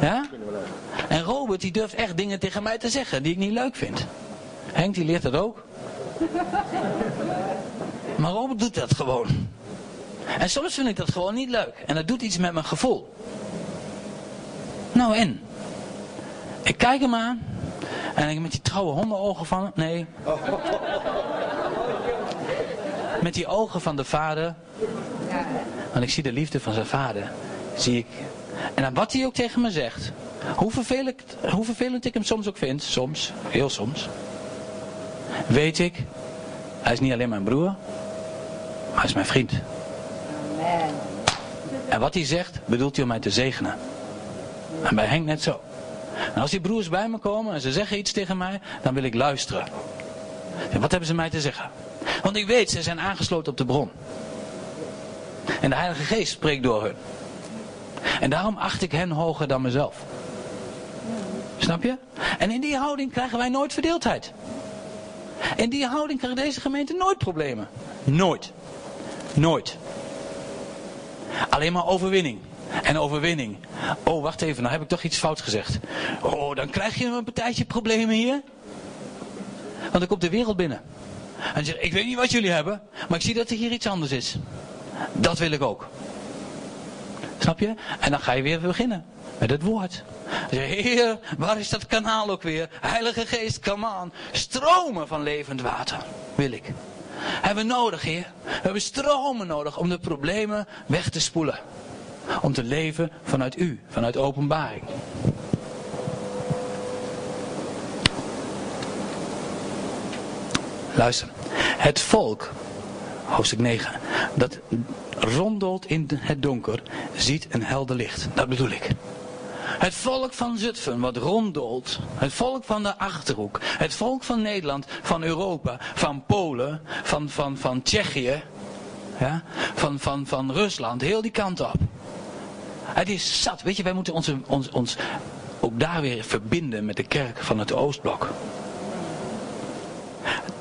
Ja? En Robert die durft echt dingen tegen mij te zeggen die ik niet leuk vind. Henk die leert dat ook. Maar Robert doet dat gewoon. En soms vind ik dat gewoon niet leuk. En dat doet iets met mijn gevoel. Nou en? Ik kijk hem aan. En ik met die trouwe hondenogen van hem. Nee. Met die ogen van de vader. Want ik zie de liefde van zijn vader. Zie ik. En dan wat hij ook tegen me zegt. Hoe vervelend, hoe vervelend ik hem soms ook vind. Soms. Heel soms. Weet ik. Hij is niet alleen mijn broer. Maar hij is mijn vriend. En wat hij zegt, bedoelt hij om mij te zegenen. En bij Henk net zo. En als die broers bij me komen en ze zeggen iets tegen mij, dan wil ik luisteren. En wat hebben ze mij te zeggen? Want ik weet, ze zijn aangesloten op de bron. En de Heilige Geest spreekt door hun. En daarom acht ik hen hoger dan mezelf. Snap je? En in die houding krijgen wij nooit verdeeldheid. In die houding krijgt deze gemeente nooit problemen. Nooit. Nooit. Alleen maar overwinning. En overwinning. Oh, wacht even, nou heb ik toch iets fout gezegd. Oh, dan krijg je een partijtje problemen hier. Want ik kom de wereld binnen. En zeg, ik weet niet wat jullie hebben, maar ik zie dat er hier iets anders is. Dat wil ik ook. Snap je? En dan ga je weer beginnen met het woord. Heer, waar is dat kanaal ook weer? Heilige Geest, come on. Stromen van levend water wil ik. Hebben we nodig, Heer. We hebben stromen nodig om de problemen weg te spoelen. Om te leven vanuit U, vanuit openbaring. Luister. Het volk, hoofdstuk 9, dat rondelt in het donker, ziet een helder licht. Dat bedoel ik. Het volk van Zutphen wat ronddolt. Het volk van de Achterhoek. Het volk van Nederland, van Europa, van Polen, van, van, van Tsjechië. Ja, van, van, van Rusland, heel die kant op. Het is zat. Weet je, wij moeten ons, ons, ons ook daar weer verbinden met de kerk van het Oostblok.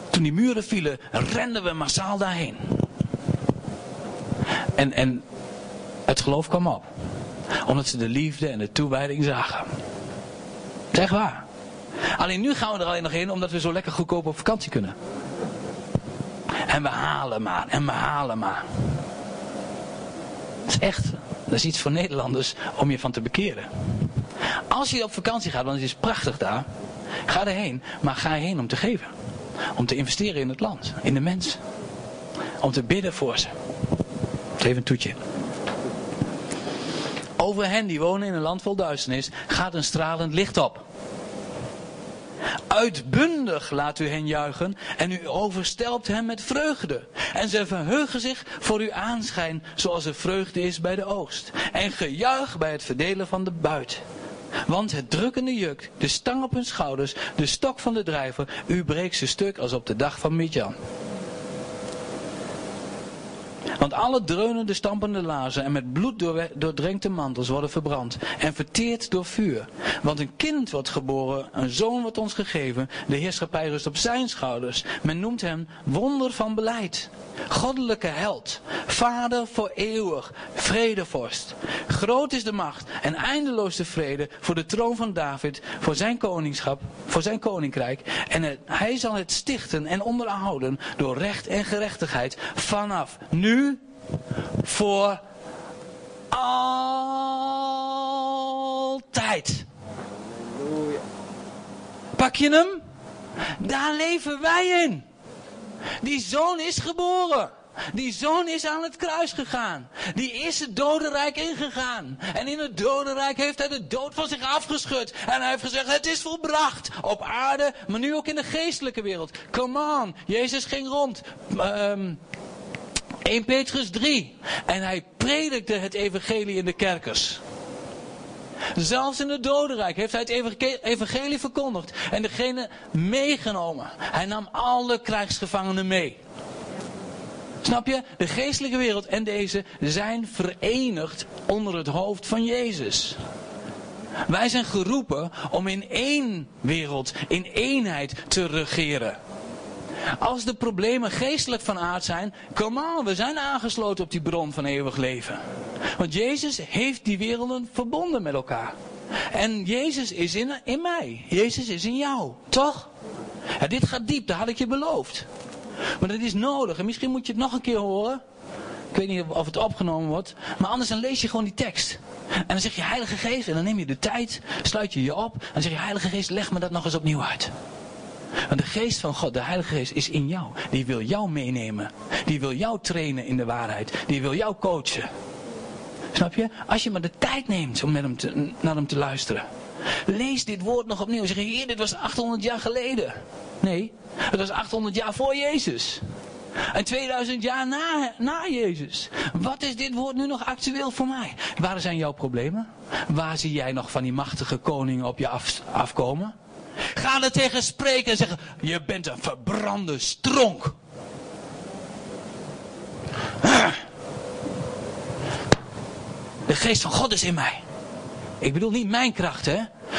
Toen die muren vielen, renden we massaal daarheen. En, en het geloof kwam op omdat ze de liefde en de toewijding zagen. Zeg waar. Alleen nu gaan we er alleen nog in omdat we zo lekker goedkoop op vakantie kunnen. En we halen maar, en we halen maar. Dat is echt, dat is iets voor Nederlanders om je van te bekeren. Als je op vakantie gaat, want het is prachtig daar, ga erheen, maar ga erheen om te geven. Om te investeren in het land, in de mensen. Om te bidden voor ze. Even een toetje. Over hen die wonen in een land vol duisternis gaat een stralend licht op. Uitbundig laat u hen juichen en u overstelpt hen met vreugde. En ze verheugen zich voor uw aanschijn zoals er vreugde is bij de oogst. En gejuich bij het verdelen van de buit. Want het drukkende juk, de stang op hun schouders, de stok van de drijver, u breekt ze stuk als op de dag van Midjan. Want alle dreunende, stampende lazen en met bloed doordrenkte mantels worden verbrand en verteerd door vuur. Want een kind wordt geboren, een zoon wordt ons gegeven, de heerschappij rust op zijn schouders. Men noemt hem wonder van beleid, goddelijke held, vader voor eeuwig, vredevorst. Groot is de macht en eindeloos de vrede voor de troon van David, voor zijn koningschap, voor zijn koninkrijk. En hij zal het stichten en onderhouden door recht en gerechtigheid vanaf nu voor altijd. Pak je hem? Daar leven wij in. Die zoon is geboren. Die zoon is aan het kruis gegaan. Die is het dodenrijk ingegaan. En in het dodenrijk heeft hij de dood van zich afgeschud. En hij heeft gezegd, het is volbracht. Op aarde, maar nu ook in de geestelijke wereld. Come on. Jezus ging rond. Um, 1 Petrus 3. En hij predikte het evangelie in de kerkers. Zelfs in het dodenrijk heeft hij het evangelie verkondigd. En degene meegenomen. Hij nam alle krijgsgevangenen mee. Snap je? De geestelijke wereld en deze zijn verenigd onder het hoofd van Jezus. Wij zijn geroepen om in één wereld, in eenheid te regeren. Als de problemen geestelijk van aard zijn, kom aan, we zijn aangesloten op die bron van eeuwig leven. Want Jezus heeft die werelden verbonden met elkaar. En Jezus is in, in mij. Jezus is in jou. Toch? Ja, dit gaat diep, dat had ik je beloofd. Maar dat is nodig. En misschien moet je het nog een keer horen. Ik weet niet of het opgenomen wordt. Maar anders dan lees je gewoon die tekst. En dan zeg je Heilige Geest. En dan neem je de tijd. Sluit je je op. En dan zeg je Heilige Geest leg me dat nog eens opnieuw uit. Want de geest van God, de Heilige Geest, is in jou. Die wil jou meenemen. Die wil jou trainen in de waarheid. Die wil jou coachen. Snap je? Als je maar de tijd neemt om met hem naar hem te luisteren. Lees dit woord nog opnieuw. Zeg je, hier, dit was 800 jaar geleden. Nee, het was 800 jaar voor Jezus. En 2000 jaar na, na Jezus. Wat is dit woord nu nog actueel voor mij? Waar zijn jouw problemen? Waar zie jij nog van die machtige koningen op je af, afkomen? Ga er tegen spreken en zeggen: Je bent een verbrande stronk. De geest van God is in mij. Ik bedoel niet mijn kracht, hè?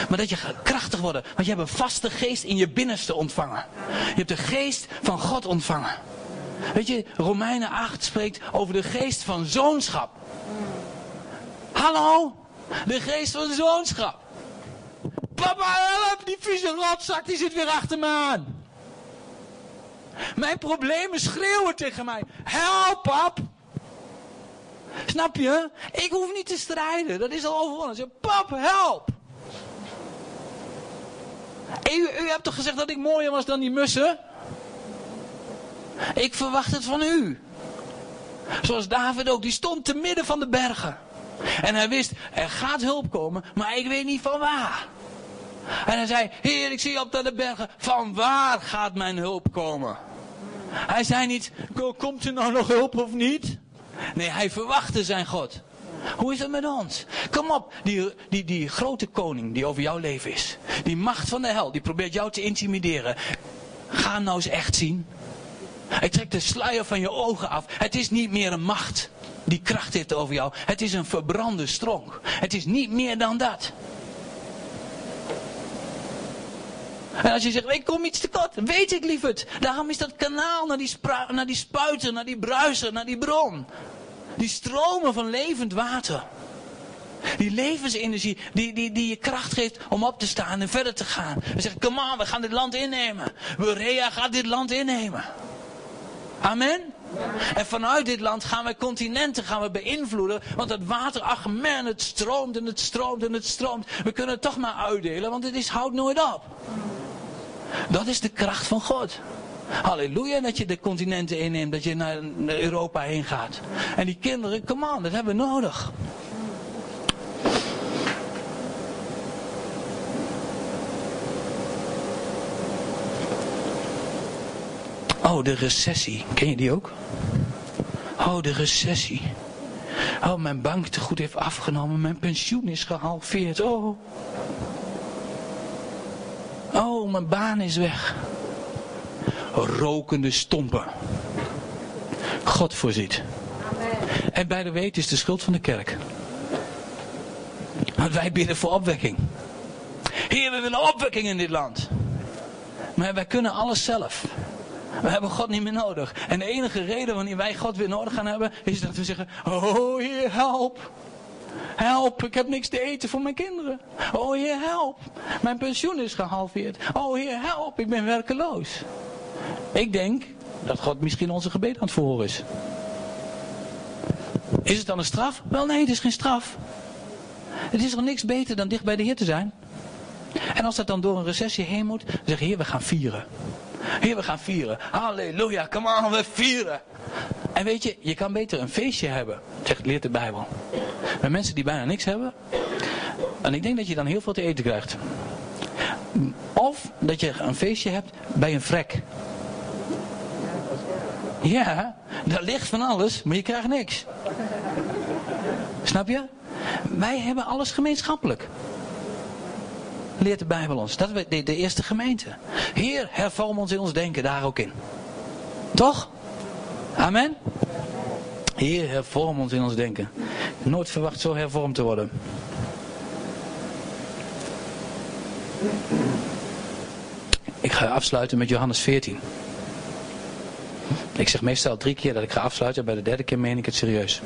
Maar dat je krachtig worden. Want je hebt een vaste geest in je binnenste ontvangen. Je hebt de geest van God ontvangen. Weet je, Romeinen 8 spreekt over de geest van zoonschap. Hallo? De geest van zoonschap. Papa, help! Die vieze rotzak die zit weer achter me aan. Mijn problemen schreeuwen tegen mij. Help, pap! Snap je? Ik hoef niet te strijden. Dat is al overwonnen. Pap, help! U, u hebt toch gezegd dat ik mooier was dan die mussen? Ik verwacht het van u. Zoals David ook, die stond te midden van de bergen. En hij wist, er gaat hulp komen, maar ik weet niet van waar. En hij zei, Heer, ik zie op de bergen, van waar gaat mijn hulp komen? Hij zei niet, komt er nou nog hulp of niet? Nee, hij verwachtte zijn God. Hoe is het met ons? Kom op, die, die, die grote koning die over jouw leven is. Die macht van de hel, die probeert jou te intimideren. Ga nou eens echt zien. Hij trekt de sluier van je ogen af. Het is niet meer een macht die kracht heeft over jou. Het is een verbrande stronk. Het is niet meer dan dat. En als je zegt, ik kom iets tekort, weet ik lieverd. Daarom is dat kanaal naar die, naar die spuiten, naar die bruisen, naar die bron. Die stromen van levend water. Die levensenergie die, die, die je kracht geeft om op te staan en verder te gaan. En zegt, kom on, we gaan dit land innemen. Berea gaat dit land innemen. Amen? En vanuit dit land gaan wij continenten gaan we beïnvloeden. Want het water, ach man, het stroomt en het stroomt en het stroomt. We kunnen het toch maar uitdelen, want het is, houdt nooit op. Dat is de kracht van God. Halleluja dat je de continenten inneemt, dat je naar Europa heen gaat. En die kinderen, come on, dat hebben we nodig. Oh, de recessie. Ken je die ook? Oh, de recessie. Oh, mijn banktegoed heeft afgenomen. Mijn pensioen is gehalveerd. Oh. Oh, mijn baan is weg. Rokende stompen. God voorziet. Amen. En bij de weet is de schuld van de kerk. Want wij bidden voor opwekking. Heer, we willen opwekking in dit land. Maar wij kunnen alles zelf. We hebben God niet meer nodig. En de enige reden wanneer wij God weer nodig gaan hebben, is dat we zeggen, oh Heer, help. Help, ik heb niks te eten voor mijn kinderen. Oh Heer, help. Mijn pensioen is gehalveerd. Oh Heer, help, ik ben werkeloos. Ik denk dat God misschien onze gebed aan het verhoren is. Is het dan een straf? Wel nee, het is geen straf. Het is nog niks beter dan dicht bij de Heer te zijn. En als dat dan door een recessie heen moet, dan zeg je, Heer, we gaan vieren. Heer, we gaan vieren. Halleluja, come on, we vieren. En weet je, je kan beter een feestje hebben, zegt, leert de Bijbel. Met mensen die bijna niks hebben. En ik denk dat je dan heel veel te eten krijgt. Of dat je een feestje hebt bij een vrek. Ja, daar ligt van alles, maar je krijgt niks. Snap je? Wij hebben alles gemeenschappelijk leert de Bijbel ons. Dat is de, de eerste gemeente. Heer, hervorm ons in ons denken daar ook in. Toch? Amen? Heer, hervorm ons in ons denken. Nooit verwacht zo hervormd te worden. Ik ga afsluiten met Johannes 14. Ik zeg meestal drie keer dat ik ga afsluiten. Bij de derde keer meen ik het serieus.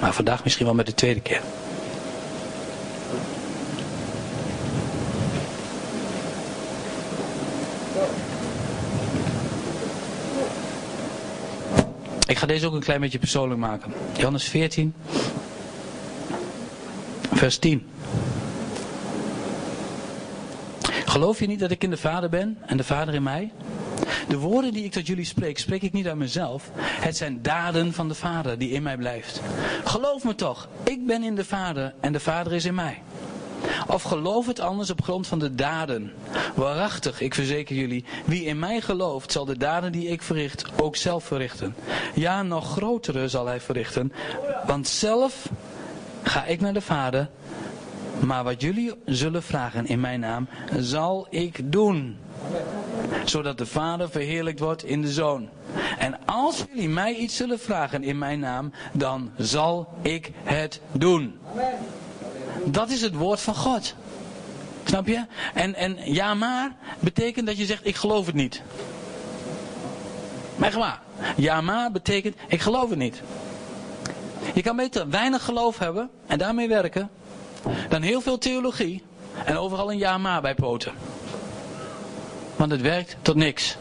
Maar vandaag misschien wel met de tweede keer. Ik ga deze ook een klein beetje persoonlijk maken. Johannes 14, vers 10. Geloof je niet dat ik in de Vader ben en de Vader in mij? De woorden die ik tot jullie spreek, spreek ik niet uit mezelf. Het zijn daden van de Vader die in mij blijft. Geloof me toch, ik ben in de Vader en de Vader is in mij. Of geloof het anders op grond van de daden. Waarachtig, ik verzeker jullie, wie in mij gelooft, zal de daden die ik verricht ook zelf verrichten. Ja, nog grotere zal hij verrichten, want zelf ga ik naar de Vader, maar wat jullie zullen vragen in mijn naam, zal ik doen zodat de Vader verheerlijkt wordt in de Zoon. En als jullie mij iets zullen vragen in mijn naam, dan zal ik het doen. Dat is het woord van God. Snap je? En, en ja maar betekent dat je zegt ik geloof het niet. Maar echt. Ja maar betekent ik geloof het niet. Je kan beter weinig geloof hebben en daarmee werken. Dan heel veel theologie en overal een ja maar bij poten. Want het werkt tot niks.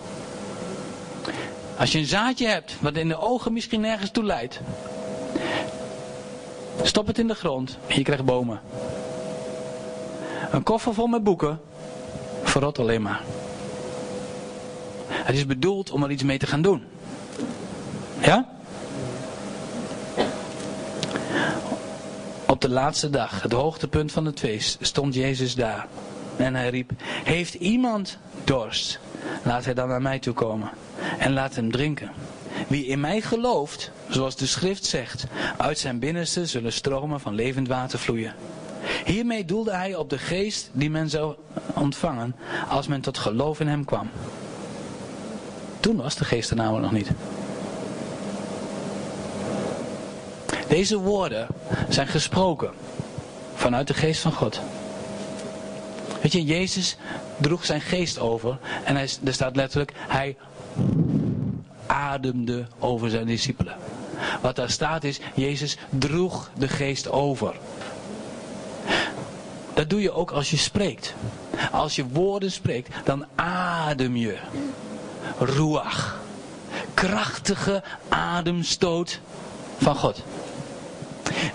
Als je een zaadje hebt wat in de ogen misschien nergens toe leidt. Stop het in de grond en je krijgt bomen. Een koffer vol met boeken verrot alleen maar. Het is bedoeld om er iets mee te gaan doen. Ja? Op de laatste dag, het hoogtepunt van het feest, stond Jezus daar. En hij riep, heeft iemand dorst? Laat hij dan naar mij toe komen en laat hem drinken. Wie in mij gelooft, zoals de schrift zegt, uit zijn binnenste zullen stromen van levend water vloeien. Hiermee doelde hij op de geest die men zou ontvangen als men tot geloof in hem kwam. Toen was de geest er namelijk nog niet. Deze woorden zijn gesproken vanuit de geest van God. Weet je, Jezus droeg zijn geest over en hij, er staat letterlijk, hij ademde over zijn discipelen. Wat daar staat is, Jezus droeg de geest over. Dat doe je ook als je spreekt. Als je woorden spreekt, dan adem je. Ruach. Krachtige ademstoot van God.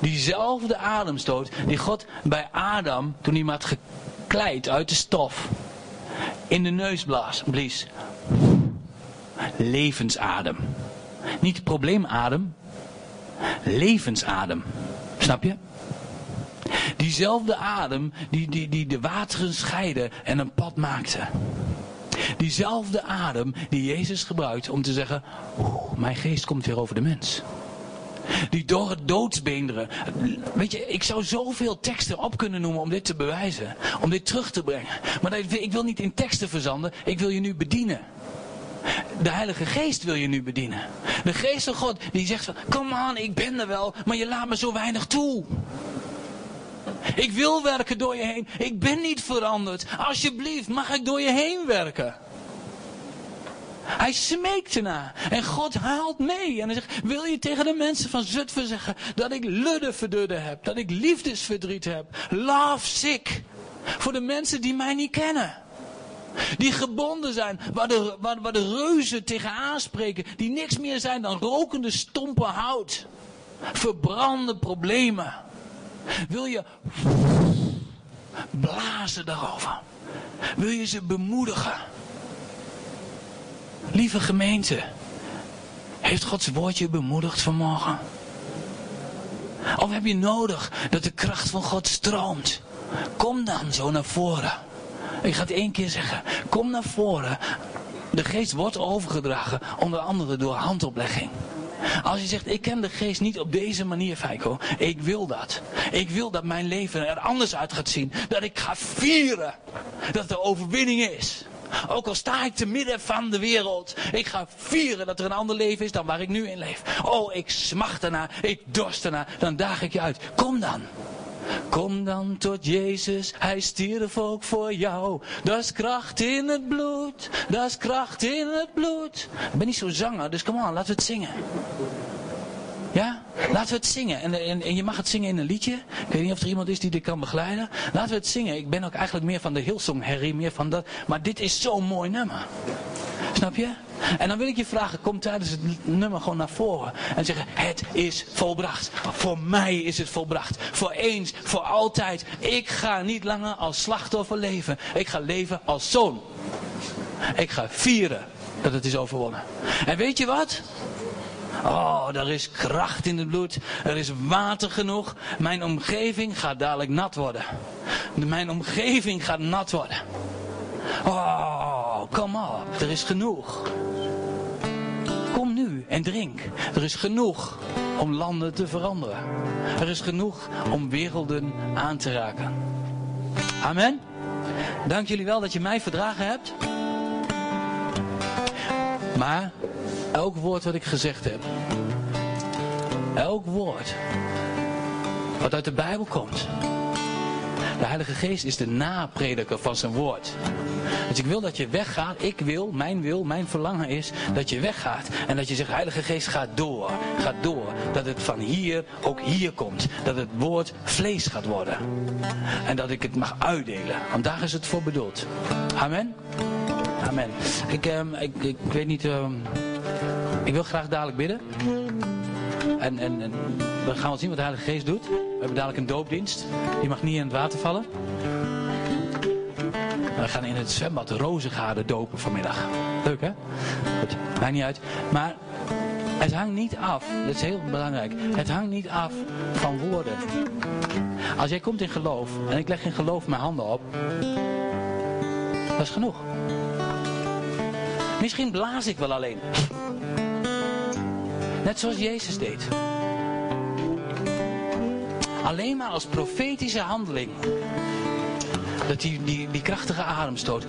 Diezelfde ademstoot die God bij Adam, toen hij had gekleid uit de stof, in de neus blies. Levensadem. Niet probleemadem, levensadem. Snap je? Diezelfde adem die, die, die de wateren scheidde en een pad maakte. Diezelfde adem die Jezus gebruikt om te zeggen, mijn geest komt weer over de mens. Die door het doodsbeenderen. Weet je, ik zou zoveel teksten op kunnen noemen om dit te bewijzen. Om dit terug te brengen. Maar ik wil niet in teksten verzanden. Ik wil je nu bedienen. De Heilige Geest wil je nu bedienen. De Geest van God die zegt van, kom aan, ik ben er wel, maar je laat me zo weinig toe. Ik wil werken door je heen. Ik ben niet veranderd. Alsjeblieft, mag ik door je heen werken? Hij smeekt ernaar. En God haalt mee. En hij zegt, wil je tegen de mensen van Zutphen zeggen dat ik ludde verdudde heb. Dat ik liefdesverdriet heb. Love sick. Voor de mensen die mij niet kennen. Die gebonden zijn, waar de, waar, waar de reuzen tegen aanspreken. Die niks meer zijn dan rokende stompen hout. Verbrande problemen. Wil je blazen daarover? Wil je ze bemoedigen? Lieve gemeente, heeft Gods woord je bemoedigd vanmorgen? Of heb je nodig dat de kracht van God stroomt? Kom dan zo naar voren. Ik ga het één keer zeggen. Kom naar voren. De geest wordt overgedragen, onder andere door handoplegging. Als je zegt, ik ken de geest niet op deze manier, Feiko. Ik wil dat. Ik wil dat mijn leven er anders uit gaat zien. Dat ik ga vieren dat er overwinning is. Ook al sta ik te midden van de wereld. Ik ga vieren dat er een ander leven is dan waar ik nu in leef. Oh, ik smacht ernaar. Ik dorst ernaar. Dan daag ik je uit. Kom dan. Kom dan tot Jezus, hij stierf ook voor jou. Dat is kracht in het bloed, dat is kracht in het bloed. Ik ben niet zo zanger, dus kom aan, laten we het zingen. Ja? Laten we het zingen. En, en, en, je mag het zingen in een liedje. Ik weet niet of er iemand is die dit kan begeleiden. Laten we het zingen. Ik ben ook eigenlijk meer van de Hillsong Harry, meer van dat. Maar dit is zo'n mooi nummer. Snap je? En dan wil ik je vragen, kom tijdens het nummer gewoon naar voren. En zeggen, het is volbracht. Voor mij is het volbracht. Voor eens, voor altijd. Ik ga niet langer als slachtoffer leven. Ik ga leven als zoon. Ik ga vieren dat het is overwonnen. En weet je wat? Oh, er is kracht in het bloed. Er is water genoeg. Mijn omgeving gaat dadelijk nat worden. Mijn omgeving gaat nat worden. Oh, kom op. Er is genoeg. Kom nu en drink. Er is genoeg om landen te veranderen. Er is genoeg om werelden aan te raken. Amen. Dank jullie wel dat je mij verdragen hebt. Maar elk woord wat ik gezegd heb, elk woord wat uit de Bijbel komt, de Heilige Geest is de naprediker van zijn woord. Dus ik wil dat je weggaat. Ik wil, mijn wil, mijn verlangen is dat je weggaat. En dat je zegt, Heilige Geest, ga door. Ga door. Dat het van hier ook hier komt. Dat het woord vlees gaat worden. En dat ik het mag uitdelen. Want daar is het voor bedoeld. Amen. Amen. Ik, ehm, ik, ik, weet niet... ehm, ik wil graag dadelijk bidden. En, en, en we gaan wel zien wat de Heilige Geest doet. We hebben dadelijk een doopdienst. Die mag niet in het water vallen. We gaan in het zwembad Rozengaarden dopen vanmiddag. Leuk hè? Goed, maakt niet uit. Maar het hangt niet af, dat is heel belangrijk. Het hangt niet af van woorden. Als jij komt in geloof en ik leg in geloof mijn handen op, dat is genoeg. Misschien blaas ik wel alleen. Net zoals Jezus deed. Alleen maar als profetische handeling. Dat die, die, die krachtige ademstoot.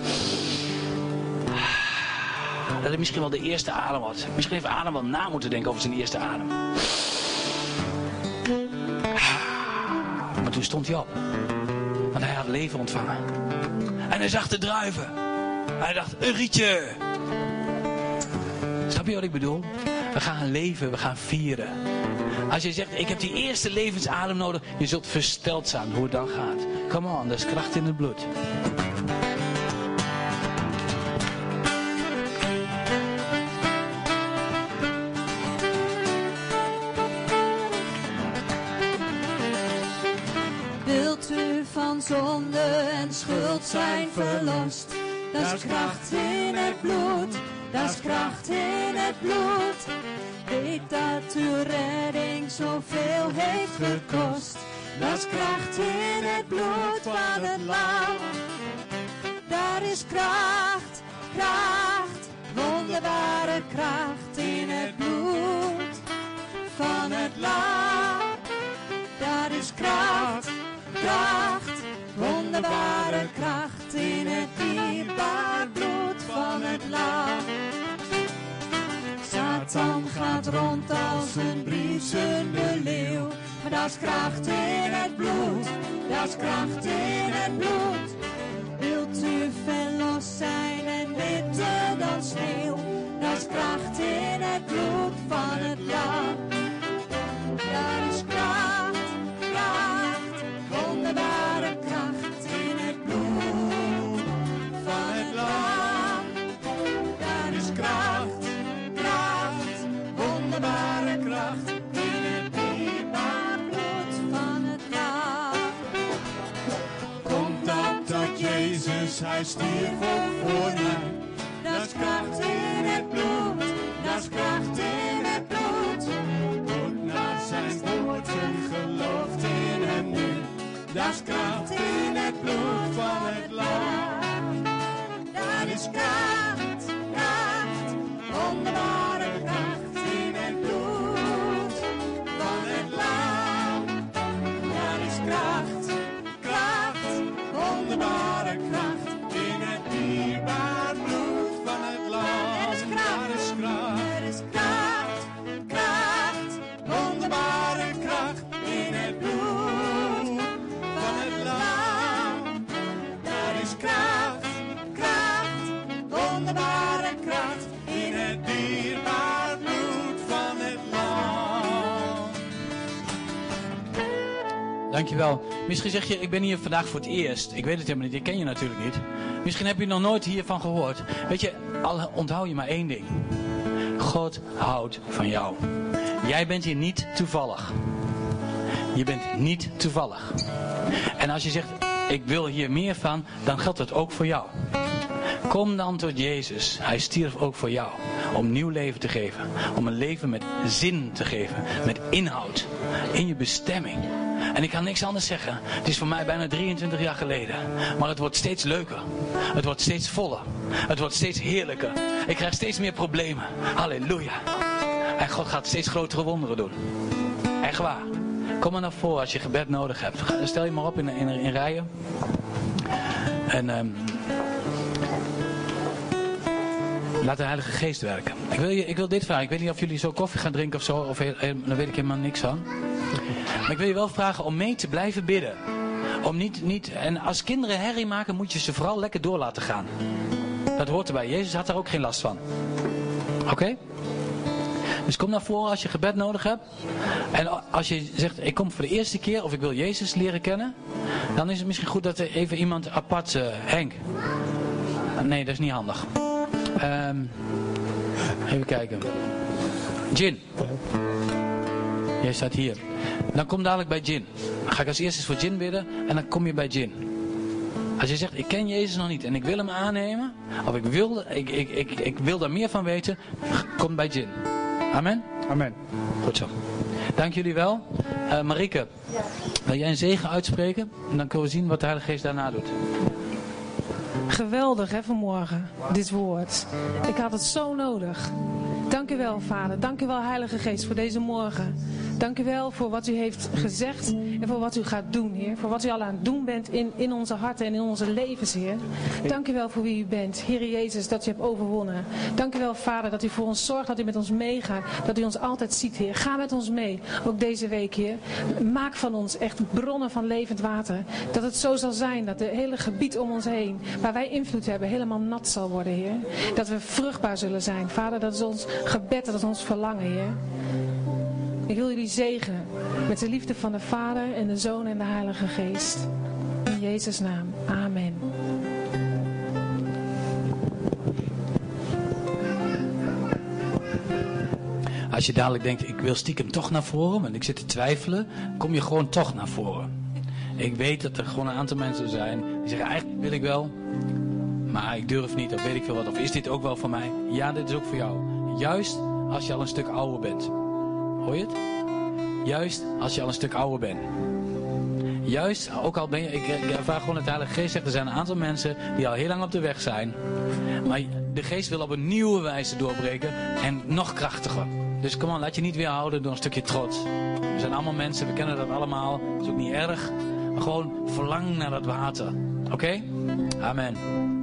Dat hij misschien wel de eerste adem had. Misschien heeft Adam wel na moeten denken over zijn eerste adem. Maar toen stond hij op. Want hij had leven ontvangen. En hij zag de druiven. Hij dacht, een rietje. Snap je wat ik bedoel? We gaan leven, we gaan vieren. Als je zegt, ik heb die eerste levensadem nodig, je zult versteld zijn hoe het dan gaat. Come on, er is kracht in het bloed. Wilt u van zonde en schuld zijn verlost? Dat is kracht in het bloed, dat is kracht in het bloed. Weet dat uw redding zoveel heeft gekost. Dat kracht in het bloed van het lam. Daar is kracht, kracht, wonderbare kracht in het bloed van het lam. Daar is kracht, kracht, wonderbare kracht in het dierbaar gaat rond als een briesende leeuw, maar dat is kracht in het bloed, dat is kracht in het bloed. Stierf voor mij. Dat is kracht in het bloed, dat is kracht in het bloed. Wordt naar zijn woorden gelooft in hem nu. Dat is kracht in het bloed van het lam. Daar is kracht, Dankjewel. Misschien zeg je, ik ben hier vandaag voor het eerst. Ik weet het helemaal niet, ik ken je natuurlijk niet. Misschien heb je nog nooit hiervan gehoord. Weet je, al onthoud je maar één ding. God houdt van jou. Jij bent hier niet toevallig. Je bent niet toevallig. En als je zegt, ik wil hier meer van, dan geldt het ook voor jou. Kom dan tot Jezus. Hij stierf ook voor jou. Om nieuw leven te geven. Om een leven met zin te geven. Met inhoud. In je bestemming. En ik kan niks anders zeggen. Het is voor mij bijna 23 jaar geleden. Maar het wordt steeds leuker. Het wordt steeds voller. Het wordt steeds heerlijker. Ik krijg steeds meer problemen. Halleluja. En God gaat steeds grotere wonderen doen. Echt waar. Kom maar naar voren als je gebed nodig hebt. Stel je maar op in, in, in rijen. En ehm, Laat de Heilige Geest werken. Ik wil, je, ik wil dit vragen. Ik weet niet of jullie zo koffie gaan drinken of zo. Of daar weet ik helemaal niks van. Maar ik wil je wel vragen om mee te blijven bidden. Om niet, niet, en als kinderen herrie maken, moet je ze vooral lekker door laten gaan. Dat hoort erbij. Jezus had daar ook geen last van. Oké? Dus kom naar voren als je gebed nodig hebt. En als je zegt, ik kom voor de eerste keer of ik wil Jezus leren kennen. Dan is het misschien goed dat er even iemand apart, eh, Henk. Nee, dat is niet handig. Ehm, even kijken. Jin. Jij staat hier. Dan kom dadelijk bij Jin. Dan ga ik als eerste voor Jin bidden en dan kom je bij Jin. Als je zegt, ik ken Jezus nog niet en ik wil hem aannemen, of ik wil, ik, ik, ik, ik wil daar meer van weten, kom bij Jin. Amen? Amen. Goed zo. Dank jullie wel. Eh Marike, wil jij een zegen uitspreken? En dan kunnen we zien wat de Heilige Geest daarna doet. Geweldig hè vanmorgen, dit woord. Ik had het zo nodig. Dank u wel, Vader. Dank u wel, Heilige Geest, voor deze morgen. Dank u wel voor wat u heeft gezegd en voor wat u gaat doen, Heer. Voor wat u al aan het doen bent in, in onze harten en in onze levens, Heer. Dank u wel voor wie u bent, Heer Jezus, dat u hebt overwonnen. Dank u wel, Vader, dat u voor ons zorgt, dat u met ons meegaat, dat u ons altijd ziet, Heer. Ga met ons mee, ook deze week, Heer. Maak van ons echt bronnen van levend water. Dat het zo zal zijn dat het hele gebied om ons heen, waar wij invloed hebben, helemaal nat zal worden, Heer. Dat we vruchtbaar zullen zijn. Vader, dat is ons gebed, dat is ons verlangen, Heer. Ik wil jullie zegenen met de liefde van de Vader en de Zoon en de Heilige Geest. In Jezus' naam. Amen. Als je dadelijk denkt, ik wil stiekem toch naar voren, want ik zit te twijfelen, kom je gewoon toch naar voren. Ik weet dat er gewoon een aantal mensen zijn die zeggen, eigenlijk wil ik wel, maar ik durf niet, of weet ik veel wat. Of is dit ook wel voor mij? Ja, dit is ook voor jou. Juist als je al een stuk ouder bent. Hoor je het? Juist als je al een stuk ouder bent. Juist, ook al ben je, ik, ik ervaar gewoon het Heilige Geest zegt, er zijn een aantal mensen die al heel lang op de weg zijn. Maar de Geest wil op een nieuwe wijze doorbreken en nog krachtiger. Dus kom on, laat je niet weerhouden door een stukje trots. We zijn allemaal mensen, we kennen dat allemaal. Dat is ook niet erg. Maar gewoon verlang naar dat water. Oké? Amen.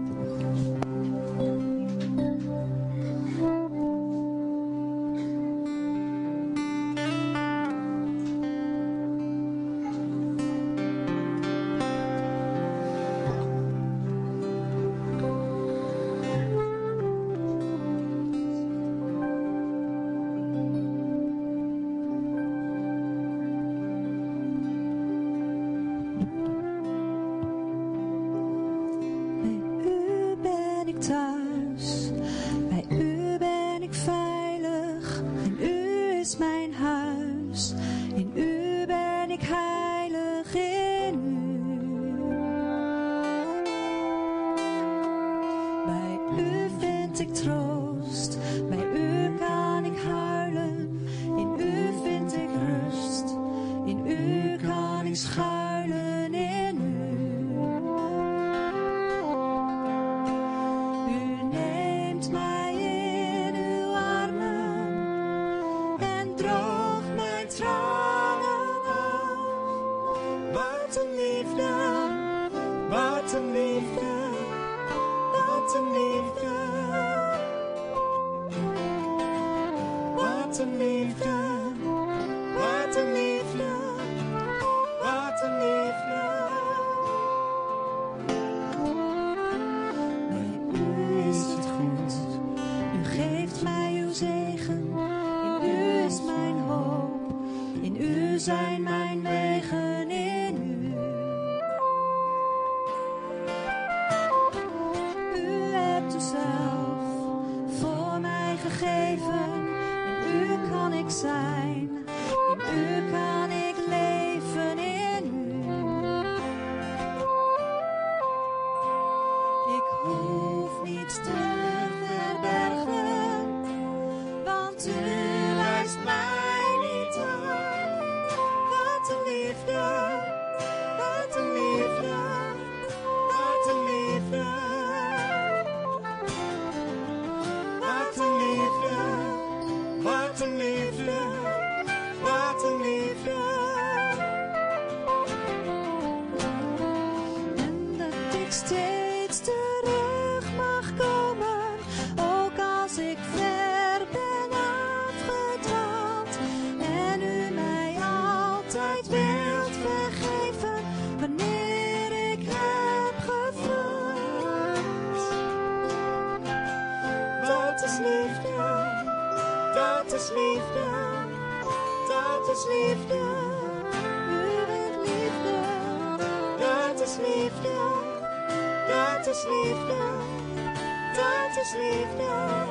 Is liefde, dat is liefde.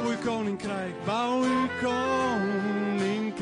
Bouw uw koninkrijk, bouw uw koninkrijk.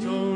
정